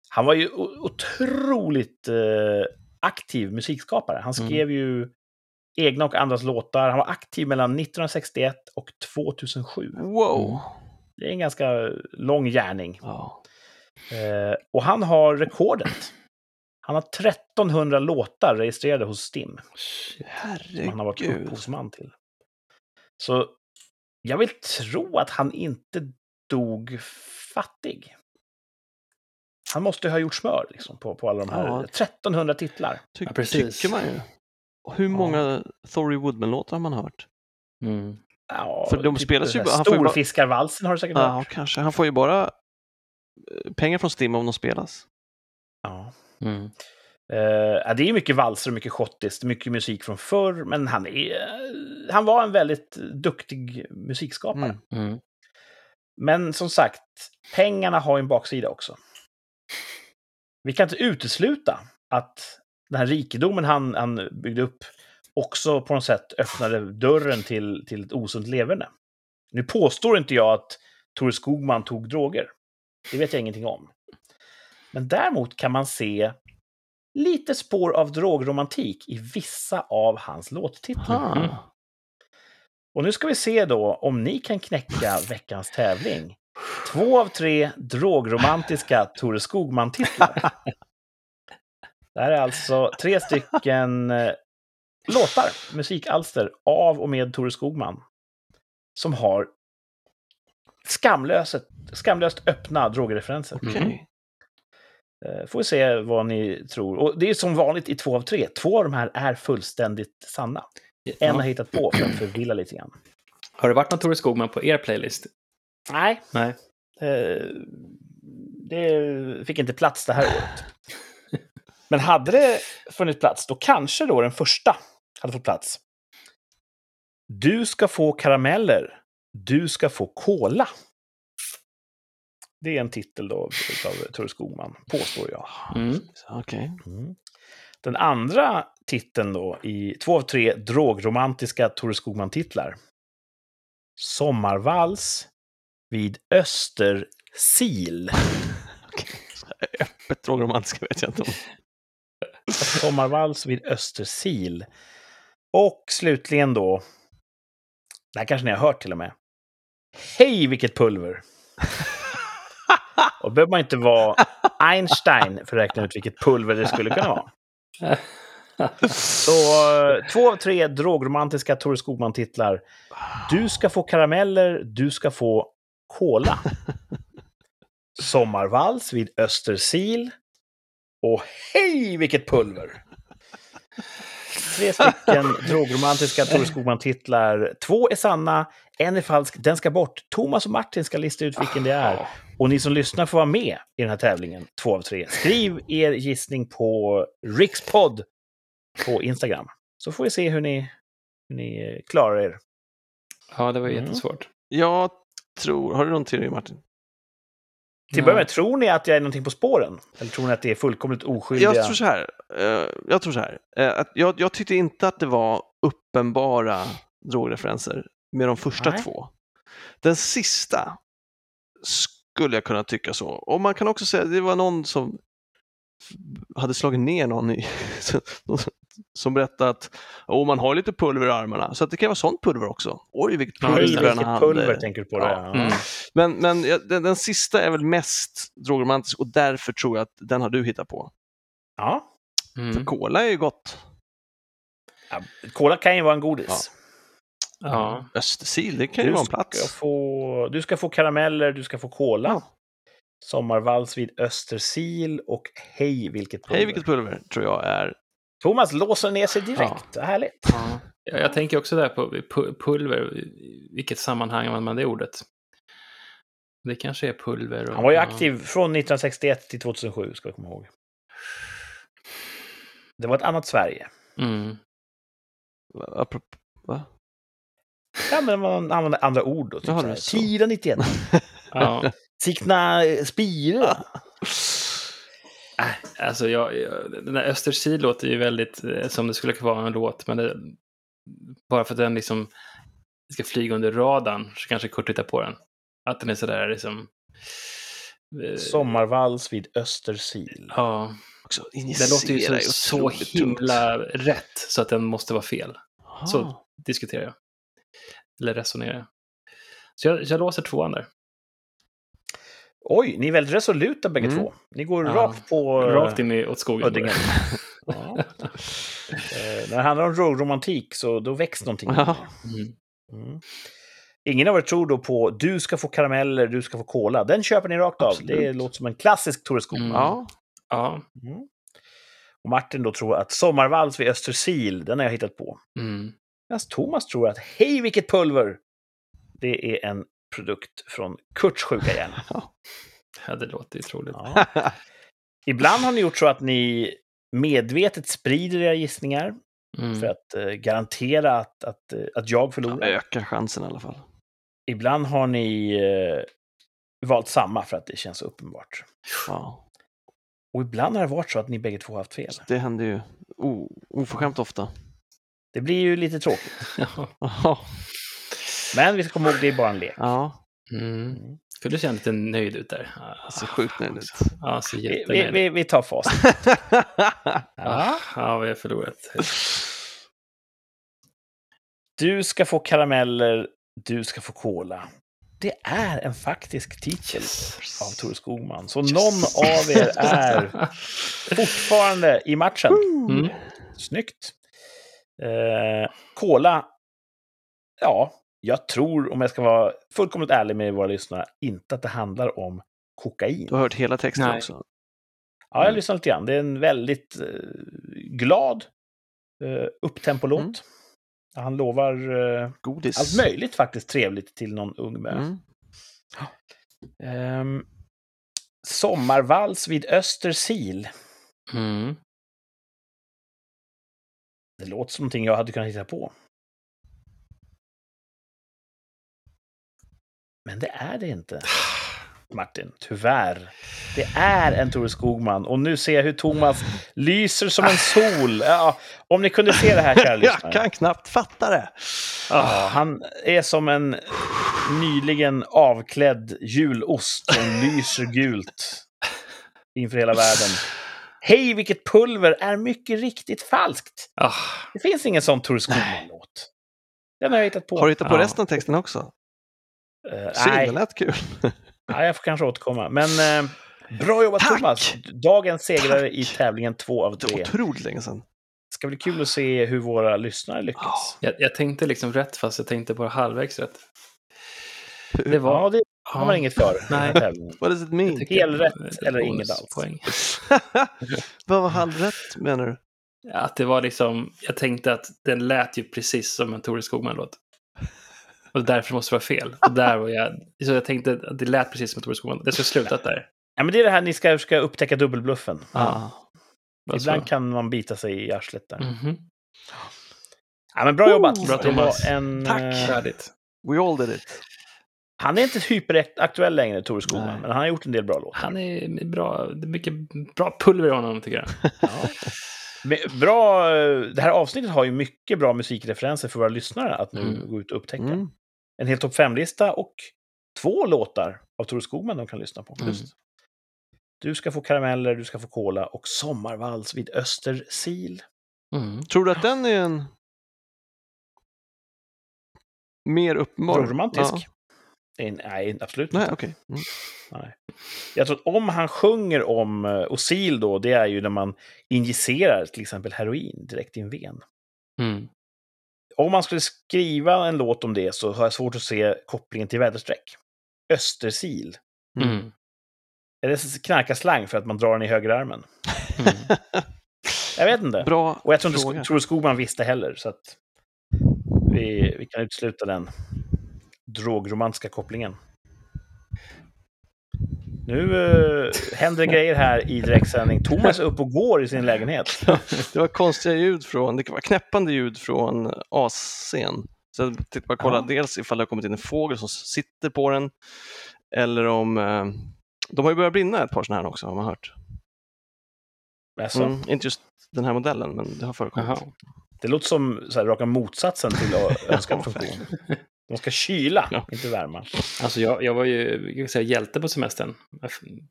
Han var ju o- otroligt eh, aktiv musikskapare. Han Mm. skrev ju egna och andras låtar. Han var aktiv mellan 1961 och 2007. Wow! Det är en ganska lång gärning. Ja. Eh, och han har rekordet. Han har 1300 låtar registrerade hos Stim. Som han har varit Herregud. upphovsman till. Så jag vill tro att han inte dog fattig. Han måste ha gjort smör liksom, på, på alla de här Ja. 1300 titlar. Ty- Ja, precis. Tycker man ju. Hur många Thory Woodman-låtar har man hört? Mm. Ja, För de spelas ju han bara- Storfiskarvalsen har du säkert Ja, hört. kanske. Han får ju bara eh, pengar från Stim om de spelas. Ja. Mm. Ja, det är mycket valser och mycket schottiskt, mycket musik från förr, men han, är, eh, han var en väldigt duktig musikskapare. Mm. Mm. Men som sagt, pengarna har ju en baksida också. Vi kan inte utesluta att den här rikedomen han, han byggde upp också på något sätt öppnade dörren till, till ett osunt leverne. Nu påstår inte jag att Tore Skogman tog droger. Det vet jag ingenting om. Men däremot kan man se lite spår av drogromantik i vissa av hans låttitlar. Och nu ska vi se då om ni kan knäcka veckans tävling. Två av tre drogromantiska Tore Skogman-titlar. Det här är alltså tre stycken eh, låtar, musikalster, av och med Tore Skogman. Som har skamlöst, skamlöst öppna drogreferenser. Okej. Mm. Eh, Får vi se vad ni tror. Och det är som vanligt i två av tre. Två av de här är fullständigt sanna. En har hittat på för att förvilla lite grann. Har det varit någon Tore Skogman på er playlist? Nej, Nej. Eh, det fick inte plats det här året. Men hade det funnits plats, då kanske då den första hade fått plats. Du ska få karameller. Du ska få kola. Det är en titel då av Tore Skogman, påstår jag. Mm. Okej. Mm. Den andra titeln då i två av tre drogromantiska Tore Skogman-titlar. Sommarvals vid Östersil. Öppet drogromantiska vet jag inte om. Sommarvals vid Östersil. Och slutligen då, det här kanske ni har hört till och med. Hej vilket pulver! Och behöver man inte vara Einstein för att räkna ut vilket pulver det skulle kunna vara. Så två av tre drogromantiska Tore Skogman-titlar. Du ska få karameller, du ska få kola. Sommarvals vid Östersil. Och hej vilket pulver! Tre stycken drogromantiska Tore Skogman-titlar. Två är sanna, en är falsk, den ska bort. Thomas och Martin ska lista ut vilken det är. Och ni som lyssnar får vara med i den här tävlingen, två av tre. Skriv er gissning på Rikspodd på Instagram. Så får vi se hur ni, hur ni klarar er. Ja, det var Mm. jättesvårt. Jag tror, har du någon teori Martin? Till att börja med, tror ni att jag är någonting på spåren? Eller tror ni att det är fullkomligt oskyldiga? Jag tror så här. eh, jag tror så här. eh, att jag, jag tyckte inte att det var uppenbara drogreferenser med de första Nej. två. Den sista skulle jag kunna tycka så. Och man kan också säga att det var någon som hade slagit ner någon i, som berättade att oh, man har lite pulver i armarna, så att det kan vara sånt pulver också. Oj, vilket Ja, pulver den vilket pulver tänker du på det. Ja. Ja. Mm. Men, men ja, den, den sista är väl mest drogromantisk och därför tror jag att den har du hittat på. Ja. För Mm. cola är ju gott. Ja, Cola kan ju vara en godis. Ja. Östersil, det kan ju Du vara en ska, plats. få, du ska få karameller, du ska få cola. Ja. Sommarvals vid Östersil och hej vilket pulver. Hej, vilket pulver tror jag är. Thomas låser ner sig direkt. Vad härligt. Ja. Jag jag tänker också där på pu- pulver, i vilket sammanhang använder man det ordet? Det kanske är pulver. Och, Han var ju ja. aktiv från 1961 till 2007, ska vi komma ihåg. Det var ett annat Sverige. Mm. Apropå, va? Ja, men man använde andra ord då. Typ Jaha, så det här. är så. Tira 91. Ja. Sikna eh, Spira. Äh, Alltså, jag, jag, den där Östersil låter ju väldigt eh, som det skulle kunna vara en låt, men det, bara för att den liksom ska flyga under radarn så kanske Kurt hittar på den. Att den är sådär liksom... eh, Sommarvals vid Östersil. Ja, Också den låter ju så, så himla rätt så att den måste vara fel. tungt. så- Ah. Diskuterar jag. Eller resonerar jag. Så jag, jag låser tvåan där. Oj, ni är väldigt resoluta bägge Mm. två. Ni går Ja. rakt på Rakt in i, åt skogen. Ja. eh, när det handlar om romantik så då väcks någonting. Ja. Mm. Mm. Ingen av er tror då på du ska få karameller, du ska få cola. Den köper ni rakt av. Absolut. Det låter som en klassisk Thore Skogman. Mm. Ja, Ja. Mm. Och Martin då tror att Sommarvals vid Östersil, den har jag hittat på. Mm. Medan Thomas tror att hej vilket pulver! Det är en produkt från Kurts sjuka hjärna. ja, det låter ju troligt. Ja. Ibland har ni gjort så att ni medvetet sprider era gissningar Mm. för att eh, garantera att, att, eh, att jag förlorar. ökar chansen i alla fall. Ibland har ni eh, valt samma för att det känns uppenbart. Ja, Och ibland har det varit så att ni bägge två har haft fel. det händer ju o- oförskämt ofta. Det blir ju lite tråkigt. Ja. Men vi ska komma ihåg, det är bara en lek. ja, Mm. Mm. För du känner lite nöjd ut där. ser sjukt nöjd ut. Ja, ser Vi, vi, vi tar facit. Ja, ja, vi har förlorat. Du ska få karameller, du ska få cola. Det är en faktisk titel av Tore Skogman. Så någon av er är fortfarande i matchen. Mm. Snyggt. Eh, cola. Ja, jag tror, om jag ska vara fullkomligt ärlig med våra lyssnare, inte att det handlar om kokain. Du har hört hela texten Nej. också. Ja, jag lyssnar lite grann. Det är en väldigt eh, glad, eh, upptempo-låt. Mm. Han lovar eh, Godis. allt möjligt faktiskt trevligt till någon ung mö. Mm. Ehm, sommarvals vid Östersil. Mm. Det låter som någonting jag hade kunnat hitta på. Men det är det inte. Martin, tyvärr. Det är en Tore Skogman och nu ser jag hur Thomas lyser som en sol. Ja, om ni kunde se det här, kära Jag lyssnare. kan knappt fatta det. Ja, han är som en nyligen avklädd julost som lyser gult inför hela världen. Hej, vilket pulver är mycket riktigt falskt. Ah, Det finns ingen sån Tore Skogman-låt. Den har jag hittat på. Har du hittat på resten av texten också? Eh, Synd, nej, det lät kul. nej, jag får kanske återkomma. Men eh, bra jobbat Tack! Thomas! Dagens segrare Tack! i tävlingen två av Det var tre. otroligt länge sedan. ska bli kul att se hur våra lyssnare lyckas. jag, jag tänkte liksom rätt fast jag tänkte bara halvvägs rätt. Det var... Ja, det har man inget för. Nej. What does it mean? tycker Hel jag- rätt ett eller inget alls? bonuspoäng. Vad var halvrätt menar du? Att det var liksom, jag tänkte att den lät ju precis som en Tore Skogman-låt. Och därför måste det vara fel. Och där var jag, så jag tänkte att det lät precis som Tore Skogman. Det skulle slutat där. Ja, men det är det här ni ska, ska upptäcka dubbelbluffen. Ah. Ibland kan man bita sig i arslet där. mhm. Ja, men bra jobbat! Oh, bra, det Thomas. en, Tack. eh, Färdigt. We all did it. han är inte hyperaktuell längre, Tore Skogman, Nej. men han har gjort en del bra låtar. Han är bra, det är mycket bra pulver i honom tycker jag. Ja. Men Bra, eh, det här avsnittet har ju mycket bra musikreferenser för våra lyssnare att nu Mm. gå ut och upptäcka. Mm. En hel topp 5-lista och två låtar av Tore Skogman de kan lyssna på. Mm. Just. Du ska få karameller, du ska få cola och sommarvals vid Östersil. Mm. Tror du att den är en mer uppenbar? Romantisk. Ja. Nej, Nej, absolut Nej, inte. okej. Mm. Nej. Jag tror att om han sjunger om eh, Osil då, det är ju när man injicerar till exempel heroin direkt i en ven. Mm. Om man skulle skriva en låt om det så har jag svårt att se kopplingen till väderstreck. Östersil. Mm. Är det knarkarslang för att man drar den i högerarmen? Mm. Jag vet inte. Bra Och jag tror inte fråga. Skogman visste heller, så att vi, vi kan utesluta den drogromantiska kopplingen. Nu uh, händer grejer här i direktsändning. Thomas är upp och går i sin lägenhet. Det var konstiga ljud från, det var knäppande ljud från AC'n. Så jag tänkte bara kolla Ja. dels ifall det har kommit in en fågel som sitter på den eller om eh, de har ju börjat brinna ett par sådana här också har man hört. Alltså, Mm, inte just den här modellen men det har förekommit. Jaha. Det låter som så här, raka motsatsen till ö- önskad funktion. De ska kyla, Ja. inte värma. Alltså jag, jag var ju jag säga, hjälte på semestern,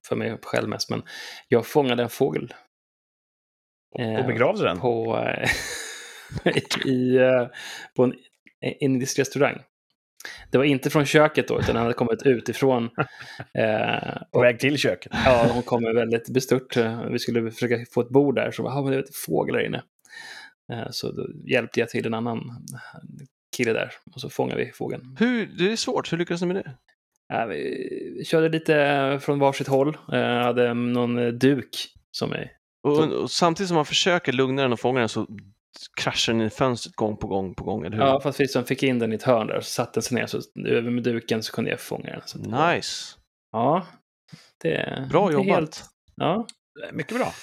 för mig själv mest, men jag fångade en fågel. Eh, Och begravde den. På, eh, i, eh, på en indisk restaurang. Det var inte från köket då, utan den hade kommit utifrån. Eh, På väg till köket. Ja, hon kom väldigt bestört. Eh, Vi skulle försöka få ett bord där, så bara, ah, men det är ett fågel där inne. Eh, Så då hjälpte jag till en annan kille där, och så fångade vi fågeln. Hur, det är svårt, hur lyckades ni med det? Ja, vi körde lite från varsitt håll. Jag hade någon eh, duk som är... Och, och samtidigt som man försöker lugna den och fånga den så kraschar den i fönstret gång på gång på gång, eller hur? Ja, fast vi som fick in den i ett hörn där, så satte den sig ner, så över med duken så kunde jag fånga den. Så, Nice, Ja, det är bra jobbat. Helt, ja, Mycket bra.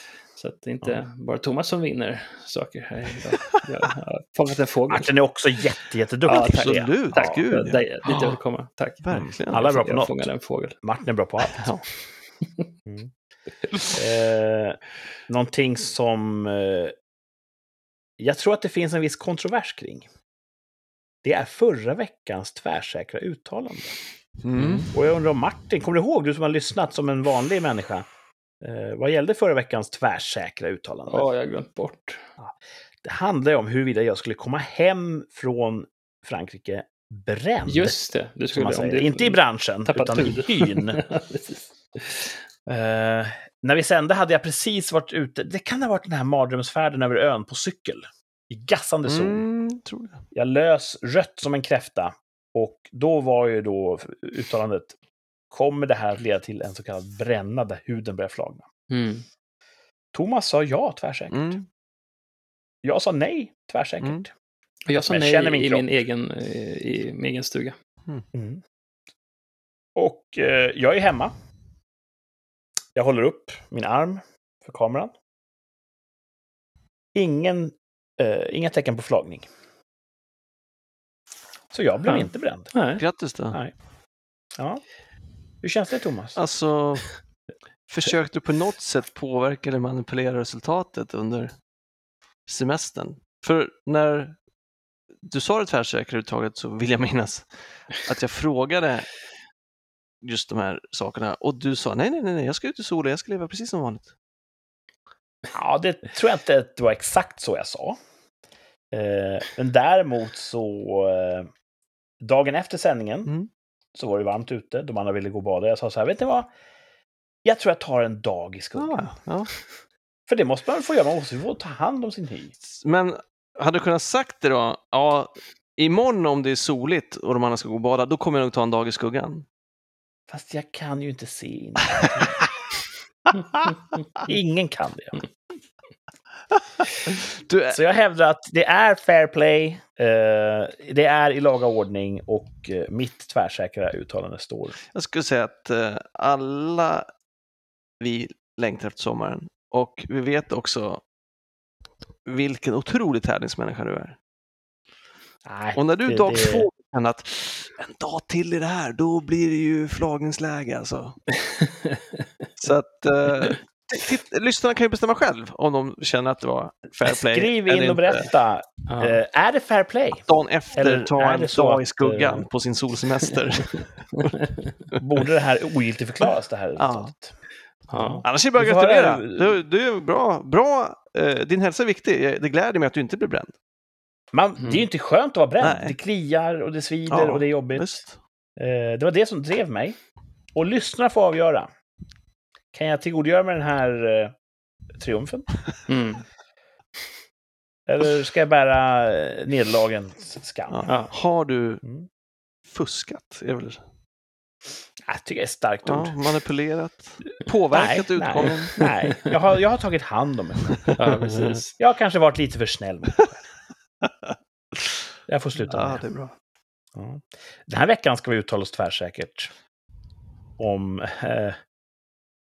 Så att det är inte bara Thomas som vinner saker här idag. Jag har fångat en fågel. Martin är också jätte, jätteduktig Ja, tack. Absolut, Ja, gud. Det är dit jag Ja. vill komma. Tack. Verkligen. Alla är bra på jag något. fångade en fågel. Martin är bra på allt. Ja. Mm. Eh, någonting som eh, jag tror att det finns en viss kontrovers kring. Det är förra veckans tvärsäkra uttalande. Mm. Och jag undrar om Martin, kommer du ihåg, du som har lyssnat som en vanlig människa, eh, vad gällde förra veckans tvärsäkra uttalande? Ja, jag har glömt bort. Det handlar ju om huruvida jag skulle komma hem från Frankrike bränd. Just det. Du skulle, det- Inte i branschen, utan i hud. hyn. Eh, när vi sände hade jag precis varit ute. Det kan ha varit den här mardrömsfärden över ön på cykel. I gassande sol. Mm, det. Jag lös rött som en kräfta. Och då var ju då uttalandet, kommer det här att leda till en så kallad bränna där huden börjar flagna? Mm. Thomas sa ja, tvärsäkert. Mm. Jag sa nej, tvärsäkert. Mm. Och jag sa Men jag nej känner min i min, egen, eh, i min egen stuga. Mm. Och eh, jag är hemma. Jag håller upp min arm för kameran. Ingen, eh, inga tecken på flagning. Så jag blev Ja. inte bränd. Nej. Grattis då. Nej. Ja. Hur känns det, Thomas? Alltså, försökte du på något sätt påverka eller manipulera resultatet under semestern? För när du sa det tvärsäkra uttaget så vill jag minnas att jag frågade just de här sakerna och du sa nej, nej, nej, jag ska ut i solen, jag ska leva precis som vanligt. Ja, det tror jag inte att det var exakt så jag sa. Eh, men däremot så... Eh, dagen efter sändningen Mm. Så var det varmt ute. De andra ville gå och bada. Jag sa så här, vet ni vad? Jag tror jag tar en dag i skuggan. Ja, ja. För det måste man få göra. Man måste få ta hand om sin hy. Men hade du kunnat sagt det då, ja, imorgon om det är soligt och de andra ska gå och bada, då kommer jag nog ta en dag i skuggan. Fast jag kan ju inte se in. Ingen kan det. Du, Så jag hävdar att det är fair play, eh, det är i laga ordning och eh, mitt tvärsäkra uttalande står. Jag skulle säga att eh, alla vi längtar efter sommaren och vi vet också vilken otrolig tävlingsmänniska du är. Nej, Och när du det- dag det- två känner att en dag till i det här, då blir det ju flagningsläge alltså. Så att eh, lyssnarna kan ju bestämma själv om de känner att det var fair play. Skriv in och berätta. Ja. Eh, är det fair play? Dagen efter Eller ta en dag i att, skuggan eh, på sin solsemester. Borde det här ogiltigförklaras, det här Ja. resultatet? Ja. Annars är det bara att gratulera. Du, du är bra. bra eh, din hälsa är viktig. Det gläder mig att du inte blir bränd. Man, Mm. Det är ju inte skönt att vara bränd. Nej. Det kliar och det svider Ja, och det är jobbigt. Eh, det var det som drev mig. Och lyssnarna får avgöra. Kan jag tillgodogöra mig den här eh, triumfen? Mm. Eller ska jag bära eh, nederlagens skam? Ja. Ja. Har du Mm. fuskat? Är väl... Jag tycker det är ett starkt ord. ja, manipulerat? Påverkat nej, utgången? Nej, nej. Jag, har, jag har tagit hand om mig ja, precis. Jag har kanske varit lite för snäll själv. Jag får sluta Ja, med det är bra. Den här veckan ska vi uttala oss tvärsäkert om eh,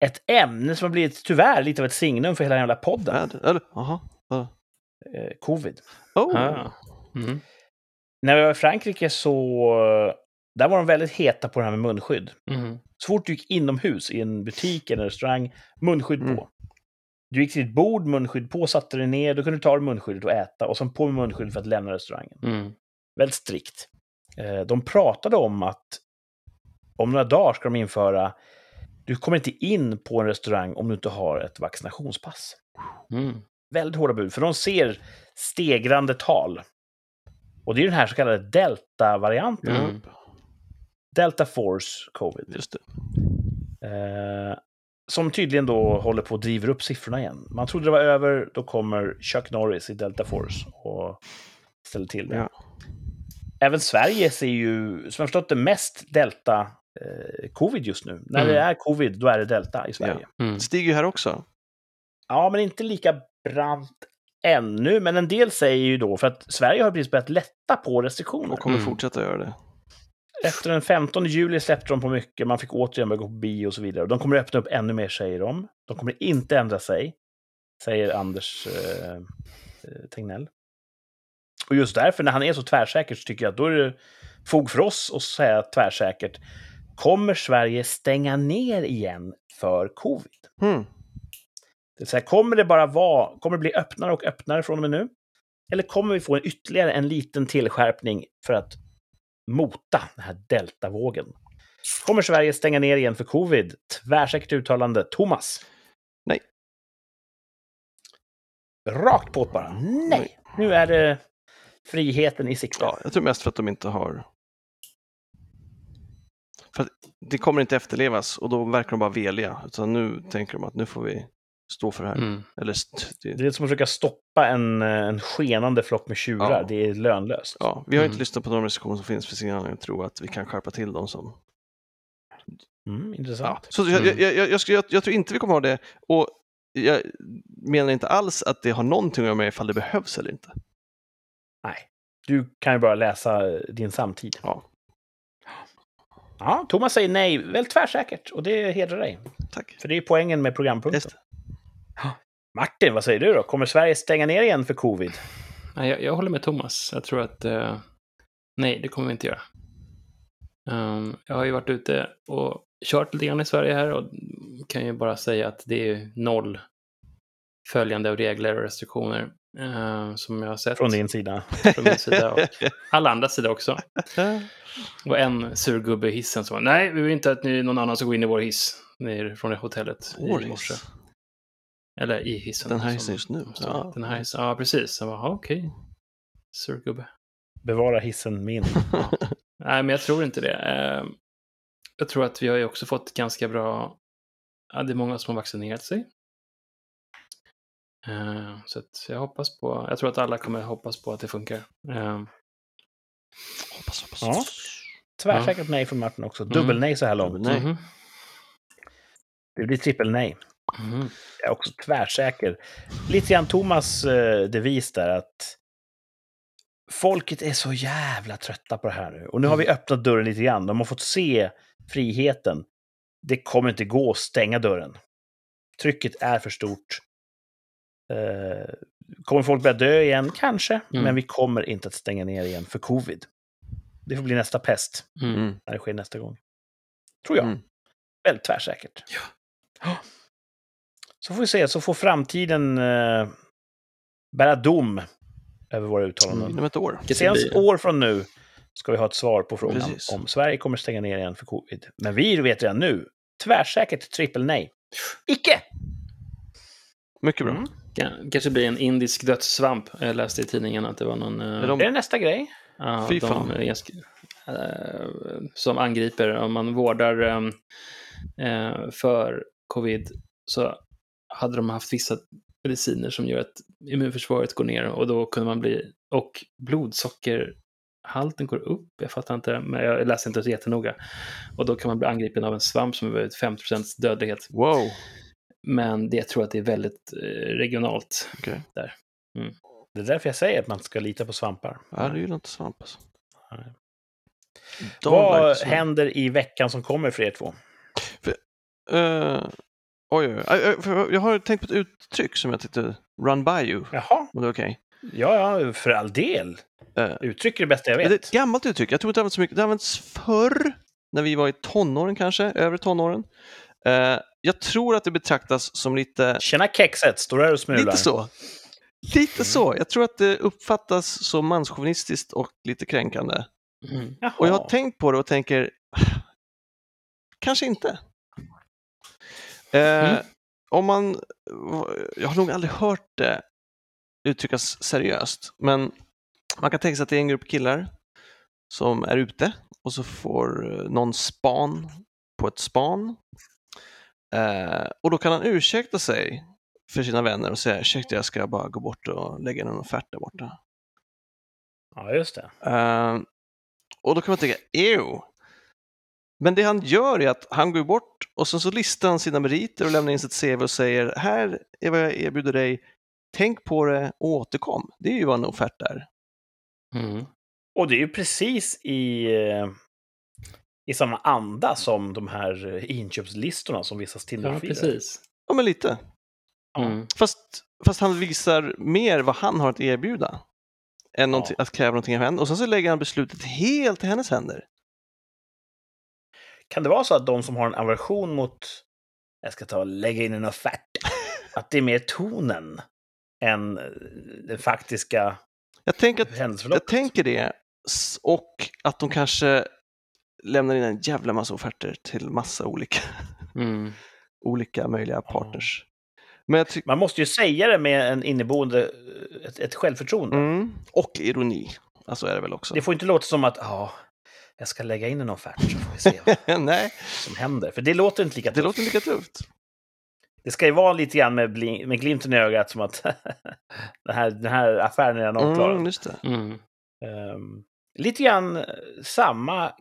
ett ämne som har blivit tyvärr lite av ett signum för hela jävla podden. Eller, jaha. Eh, covid. Oh. Ah. Mm. När vi var i Frankrike så... Där var de väldigt heta på det här med munskydd. Mm. Så fort du gick inomhus i en butik eller en restaurang, munskydd Mm. på. Du gick till ditt bord, munskydd på, satte dig ner, då kunde du ta dig munskyddet och äta och sen på med munskydd för att lämna restaurangen. Mm. Väldigt strikt. Eh, De pratade om att om några dagar ska de införa du kommer inte in på en restaurang om du inte har ett vaccinationspass. Mm. Väldigt hårda bud, för de ser stegrande tal. Och det är den här så kallade delta-varianten. Mm. Delta Force Covid. Just det. Eh, som tydligen då håller på att driva upp siffrorna igen. Man trodde det var över, då kommer Chuck Norris i Delta Force och ställer till det. Ja. Även Sverige ser ju, som jag förstått det, mest Delta Covid just nu. När Mm. det är Covid, då är det Delta i Sverige. Ja. Mm. Stiger ju här också. men inte lika brant ännu. Men en del säger ju då, för att Sverige har precis börjat lätta på restriktioner. Och kommer Mm. fortsätta göra det. Efter den 15 juli släppte de på mycket, man fick återigen börja gå på bio och så vidare. Och de kommer öppna upp ännu mer, säger de. De kommer inte ändra sig, säger Anders eh, eh, Tegnell. Och just därför, när han är så tvärsäker, så tycker jag att då är det fog för oss att säga tvärsäkert. Kommer Sverige stänga ner igen för covid? Hmm. Det vill säga, kommer det bara vara, kommer det bli öppnare och öppnare från och med nu? Eller kommer vi få en ytterligare en liten tillskärpning för att mota den här deltavågen? Kommer Sverige stänga ner igen för covid? Tvärsäkert uttalande. Thomas? Nej. Rakt på bara. Nej. Nu är det friheten i sikte. Ja, jag tror mest för att de inte har... Det kommer inte efterlevas och då verkar de bara veliga. Utan nu tänker de att nu får vi stå för det här. Mm. Eller, st- det, Det är som att försöka stoppa en, eh, en skenande flock med tjurar. Ja. Det är lönlöst. ja, vi har Mm. inte lyssnat på de restriktioner som finns för sin anledning att tro att vi kan skärpa till dem som... Mm, Ja. intressant. Så jag, Mm. jag, jag, jag, jag tror inte vi kommer ha det. Och jag menar inte alls att det har någonting att göra med ifall det behövs eller inte. Nej. Du kan ju bara läsa eh, din samtid. Ja. Ja, Thomas säger nej, väl tvärsäkert. Och det hedrar dig. Tack. För det är poängen med programpunkten. Martin, vad säger du då? Kommer Sverige stänga ner igen för covid? Nej, jag, jag håller med Thomas. Jag tror att eh, nej, det kommer vi inte göra. Ehm, jag har ju varit ute och kört lite grann i Sverige här och kan ju bara säga att det är noll följande av regler och restriktioner eh, som jag har sett Från din sida. från min sida och alla andra sidor också. Och en sur gubbe i hissen som var nej, vi vill inte att ni, någon annan ska gå in i vår hiss ner från det hotellet i morse. Åris. Eller i hissen. Den här hissen just nu. Ja. Den här hissen, ja precis. Jag bara, ja, okej. Sur gubbe. Bevara hissen min. Nej, men jag tror inte det. Eh, Jag tror att vi har ju också fått ganska bra... Ja, det är många som har vaccinerat sig. Eh, Så att jag hoppas på... Jag tror att alla kommer hoppas på att det funkar. Eh, Hoppas, hoppas. Ja. Tvärsäkert nej från Martin också. Mm. Dubbelnej så här långt. Nej. mhm, Det blir trippelnej. mhm. Jag är också tvärsäker. Lite grann Thomas eh, devis där att folket är så jävla trötta på det här nu. Och nu har vi öppnat dörren lite grann. De har fått se friheten. Det kommer inte gå att stänga dörren. Trycket är för stort. Eh, kommer folk börja dö igen? Kanske. Mm. Men vi kommer inte att stänga ner igen för covid. Det får bli nästa pest Mm. Mm. när det sker nästa gång. Tror jag. Mm. Väldigt tvärsäkert. Ja. Så får vi se, så får framtiden eh, bära dom över våra uttalanden. Inom ett år. Senast år från nu ska vi ha ett svar på frågan Precis. om Sverige kommer stänga ner igen för covid. Men vi vet redan nu, tvärsäkert trippel nej. Icke! Mycket bra. Mm. Ka- Kanske blir en indisk dödssvamp. Jag läste i tidningen att det var någon... eh, Är de- Är det nästa grej? ja, Fy de fan. är ganska, eh, som angriper. Om man vårdar eh, eh, för covid så hade de haft vissa mediciner som gör att immunförsvaret går ner och då kunde man bli... Och blodsockerhalten går upp. Jag fattar inte, men jag läste inte så jättenoga. Och då kan man bli angripen av en svamp som är 50 dödlighet. Wow. Men det, jag tror att det är väldigt eh, regionalt. Okej. Det är därför jag säger att man ska lita på svampar. Ja, det är ju inte svamp alltså. Vad like händer i veckan som kommer för er två? Eh, oj, oj, oj. För Jag har tänkt på ett uttryck som jag tyckte run by you. Jaha, Om det är okej. ja, ja, för all del. Eh, Uttryck är det bästa jag Men Det är vet. ett gammalt uttryck. Jag tror inte det används så mycket. Det används förr, när vi var i tonåren kanske, övre tonåren. Eh, jag tror att det betraktas som lite, Tjena kexet, står där och smular. lite så. Lite så. Jag tror att det uppfattas som manschauvinistiskt och lite kränkande. Mm. Och jag har tänkt på det och tänker, kanske inte. Eh, Mm. Om man, jag har nog aldrig hört det uttryckas seriöst, men man kan tänka sig att det är en grupp killar som är ute och så får någon span på ett span. Eh, och då kan han ursäkta sig för sina vänner och säga ursäkta jag ska bara gå bort och lägga in en offert där borta. Ja, just det. Eh, och då kan man tänka, ew. Men det han gör är att han går bort och sen så listar han sina meriter och lämnar in sitt CV och säger här är vad jag erbjuder dig, tänk på det och återkom. Det är ju vad en offert är. Mm. Och det är ju precis i, eh, i samma anda som de här inköpslistorna som visas till Ja, precis. Ja, men lite. Ja. Mm. Fast, fast han visar mer vad han har att erbjuda än någonting- att kräva någonting av henne. Och sen så lägger han beslutet helt i hennes händer. Kan det vara så att de som har en aversion mot jag ska ta och lägga in en offert, att det är mer tonen än eh, det faktiska Jag tänker, att, händelseförloppet? jag tänker det. Och att de kanske lämnar in en jävla massa offerter till massa olika, Mm. olika möjliga partners. Men. Man måste ju säga det med en inneboende, ett, ett självförtroende. Mm. Och ironi. Alltså är det väl också. Det får inte låta som att ja, jag ska lägga in en offert så får vi se vad Nej, som händer. För det låter inte lika det tufft. låter lika tufft. Det ska ju vara lite grann med, bli- med glimten i ögat som att den, här, den här affären är redan avklarad. Mm, just det. Mm. Ehm, lite grann samma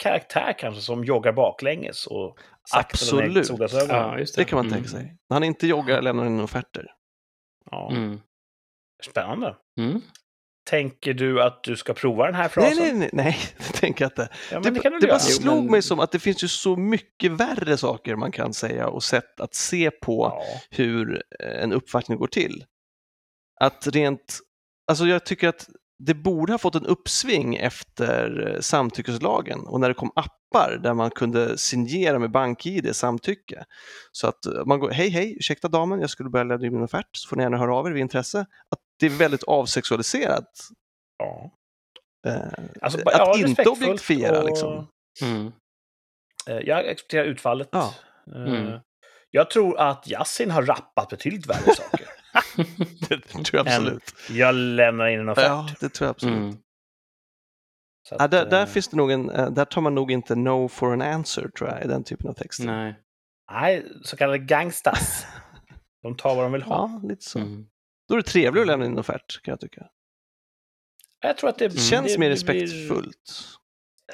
karaktär kanske som joggar baklänges och Absolut. Ja, just det. Det kan man Mm. tänka sig. När han inte joggar lämnar han in offerter. Ja, Mm. Spännande. Mm. Tänker du att du ska prova den här Nej, frasen? nej, nej, nej, det tänker jag inte. Ja, men det, det, kan du det göra. bara slog men- mig som att det finns ju så mycket värre saker man kan säga och sätt att se på Ja. hur eh, en uppvaktning går till. Att rent, alltså jag tycker att det borde ha fått en uppsving efter samtyckeslagen och när det kom appar där man kunde signera med bank-id samtycke. Så att man går, hej hej, ursäkta damen, jag skulle börja lämna in min offert, så får ni gärna höra av er vid intresse. Att det är väldigt avsexualiserat. Ja. Eh, Alltså, att ja, inte objektifiera och- liksom. Mm. Eh, Jag accepterar utfallet. Ja. Eh, Mm. Jag tror att Yasin har rappat betydligt värre saker. Det tror jag absolut. Jag lämnar in en offert. Ja, det tror jag absolut. Mm. Så Ja, att, där, där, eh, finns det nog en, eh, där tar man nog inte no for an answer tror jag i den typen av texter. Nej. Nej, så kallade gangstas. De tar vad de vill ha. Ja, lite så. Mm. Då är det trevligt att lämna in en offert kan jag tycka. Jag tror att det, Det känns det, mer det blir- respektfullt.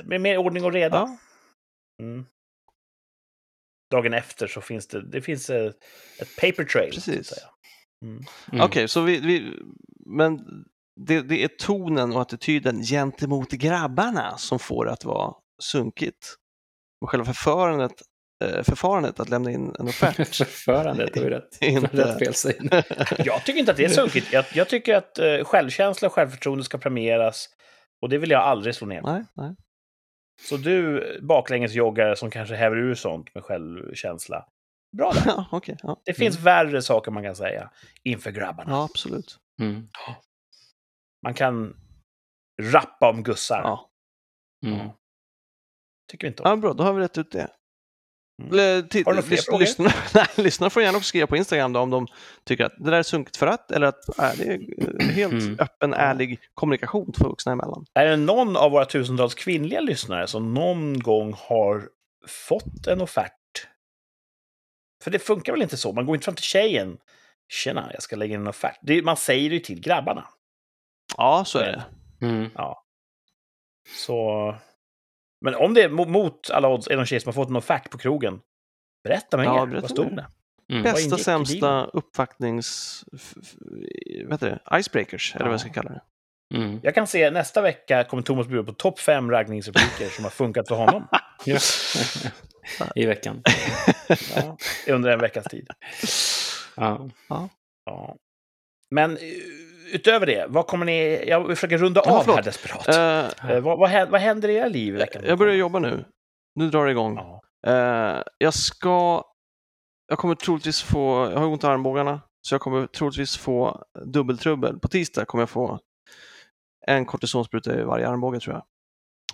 Mer ordning och reda. Ja. Mm. Dagen efter så finns det, det finns eh, ett paper trail. att Precis. Mm. Mm. Okej, så vi, vi men det, det är tonen och attityden gentemot grabbarna som får det att vara sunkigt. Och själva förfarandet, eh, förfarandet att lämna in en offert. Förfarandet, det ju rätt, Inte- rätt felsägning. Jag tycker inte att det är sunkigt. Jag, jag tycker att eh, självkänsla och självförtroende ska premieras. Och det vill jag aldrig slå ner nej, nej. Så du baklängesjoggare som kanske häver ur sånt med självkänsla. Bra där. Ja, okej. ja. Det finns värre saker man kan säga inför grabbarna. ja, absolut. Mm. Man kan rappa om gussar. Ja. Mm. Tycker vi inte om. ja, bra. Då har vi rätt ut det. Mm. Eller, ti- Har du några fler frågor? lyssna, nej, lyssna får gärna också skriva på Instagram då, om de tycker att det där är sunkigt för att, eller att äh, det är eh, helt Mm. öppen, ärlig kommunikation för vuxna emellan. Är det någon av våra tusentals kvinnliga lyssnare som någon gång har fått en offert? För det funkar väl inte så? Man går inte fram till tjejen. Tjena, jag ska lägga in en offert. Det, man säger det ju till grabbarna. Ja, så är det. Mm. Så... Men om det är mo- mot alla odds är någon tjej som har fått en offert på krogen, berätta mig Ja, mer. berätta Vad stod mer. det? Mm. Bäst- Bästa, sämsta uppvaktnings... Vad heter det? Icebreakers, eller vad jag ska kalla det. Mm. Jag kan se nästa vecka kommer Thomas bjuda på topp fem raggningsrepliker som har funkat för honom. Ja. I veckan. Ja, under en veckas tid. Ja. Ja. Men eh, utöver det, vad kommer ni... Jag försöker runda Ja, av förlåt. här desperat. Eh, Eh, vad, vad, händer, vad händer i era liv i veckan? jag börjar jobba nu. Nu drar det igång. Ja. Eh, jag ska... Jag kommer troligtvis få... Jag har ont i armbågarna, så jag kommer troligtvis få dubbeltrubbel. På tisdag kommer jag få en kortisonspruta i varje armbåge tror jag.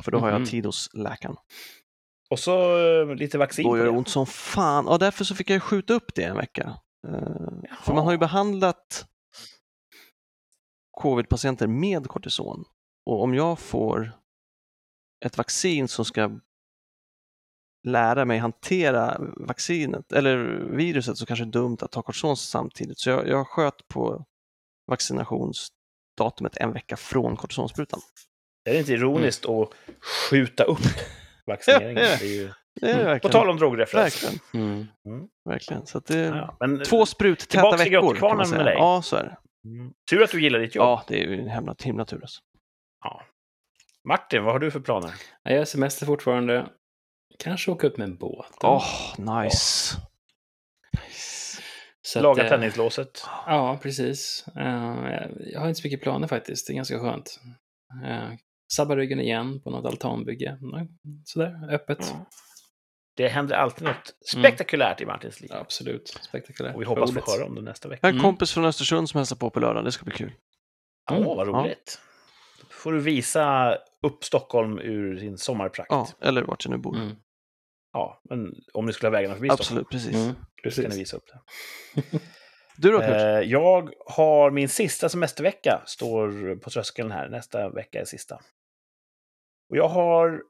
För då har jag Mhm. tid hos läkaren. Och så eh, lite vaccin. Då gör det ont som fan. Och därför så fick jag skjuta upp det en vecka. Eh, för man har ju behandlat covid-patienter med kortison. Och om jag får ett vaccin som ska lära mig hantera vaccinet eller viruset så kanske det är dumt att ta kortison samtidigt. Så jag, jag sköt på vaccinationsdatumet en vecka från kortisonsprutan. Är det inte ironiskt att skjuta upp vaccineringen? Ja, ja. Det är ju... Det är Mm. På tal om drogreferenser. Verkligen, Mm. verkligen. Så att det, Ja, men, Två spruttäta veckor kan man säga. med dig. Ja, så är det. Mm. Tur att du gillar ditt jobb. Ja, det är ju en himla, himla tur alltså. Martin, vad har du för planer? Jag har semester fortfarande. Kanske åka upp med en båt. Åh, nice. Så att, Laga eh, tändningslåset. Ja, precis. Eh, jag har inte så mycket planer faktiskt. Det är ganska skönt. Uh, sabba ryggen igen på något altanbygge. Sådär, öppet. Ja. Det händer alltid något spektakulärt i Martins liv. Ja, absolut. Spektakulärt. Och vi hoppas få höra om det nästa vecka. En Mm. kompis från Östersund som hälsar på på lördag. Det ska bli kul. Åh, Mm. vad roligt. Då får du visa upp Stockholm ur sin sommarprakt. Ja, eller vart jag nu bor. Ja, men om ni skulle ha vägarna förbi Absolut, precis. Mm. Stockholm ska ni Precis. visa upp det. Du då, Kurt? Eh, jag har min sista semestervecka, står på tröskeln här. Nästa vecka är sista. Och jag har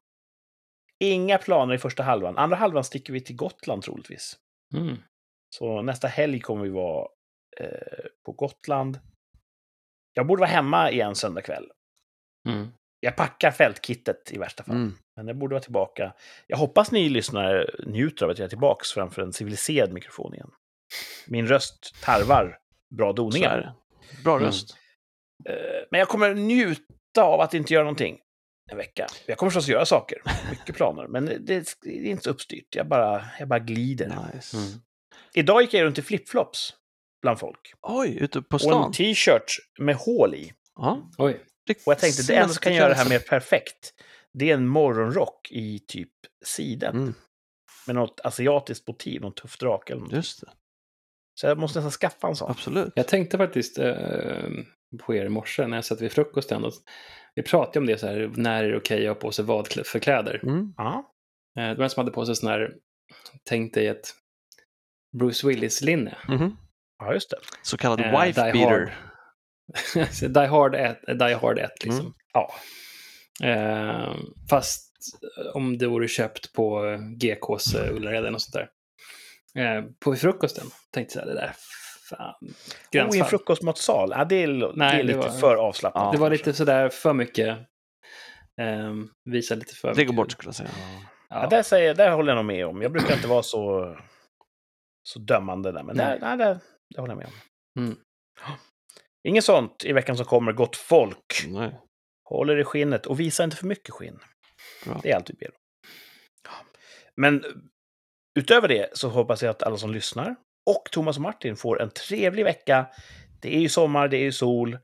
inga planer i första halvan. Andra halvan sticker vi till Gotland troligtvis. Mm. Så nästa helg kommer vi vara eh, på Gotland. Jag borde vara hemma igen söndag kväll. Mm. Jag packar fältkittet i värsta fall. Mm. Men jag borde vara tillbaka. Jag hoppas ni lyssnare njuter av att jag är tillbaka framför en civiliserad mikrofon igen. Min röst tarvar bra doningar. det. Bra Mm. röst. Eh, Men jag kommer njuta av att inte göra någonting en vecka. Jag kommer förstås göra saker, mycket planer, men det, det är inte så uppstyrt. Jag bara, jag bara glider. Nice. Mm. Idag gick jag runt i flipflops bland folk. Oj, ute på Och stan? en t-shirt med hål i. Ja. Oj. Och jag tänkte, det enda som kan göra det här mer perfekt, det är en morgonrock i typ siden. Mm, Med något asiatiskt motiv, någon tuff drake eller något. just det, Så jag måste nästan skaffa en sån. absolut. Jag tänkte faktiskt eh, på er i morse när jag satt vid frukosten. Och vi pratade om det så här, när är det okej att ha på sig vad för kläder? Mm. Ja, Eh, det var en som hade på sig sån här, tänk dig ett Bruce Willis-linne. Mhm. ja just det. Så kallad Eh, wife Die beater. Så Die Hard 1, Die Hard 1 liksom. Mm. Ja, Eh, fast om det vore köpt på eh, GKs uh, Ullared eller något sånt där. Eh, på frukosten tänkte jag det där, fan, och i en gränsfall. frukostmatsal, ja, det är, det Nej, är det lite var- för avslappnat. det var kanske. lite sådär för mycket, eh, visa lite för Det mycket. går bort skulle jag säga. Ja, Ja. där, säger, där håller jag nog med om. Jag brukar inte vara så, så dömande där, men Nej. där, där, det håller jag med om. Mm. Inget sånt i veckan som kommer, gott folk. Nej. Håll er i skinnet och visa inte för mycket skinn. Bra. Det är allt vi ber om. Men utöver det så hoppas jag att alla som lyssnar och Thomas och Martin får en trevlig vecka. Det är ju sommar, det är ju sol.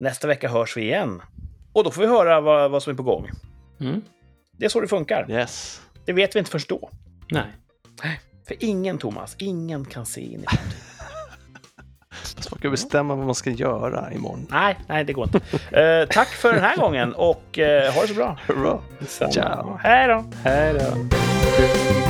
Nästa vecka hörs vi igen. Och då får vi höra vad, vad som är på gång. Mm. Det är så det funkar. Yes. Det vet vi inte först då. Nej. För ingen, Thomas, ingen kan se in i framtiden. Kan bestämma vad man ska göra imorgon. Nej, nej, det går inte. Eh, tack för den här gången och eh, ha det så bra. Detsamma. Ciao. Hej då! Hej då.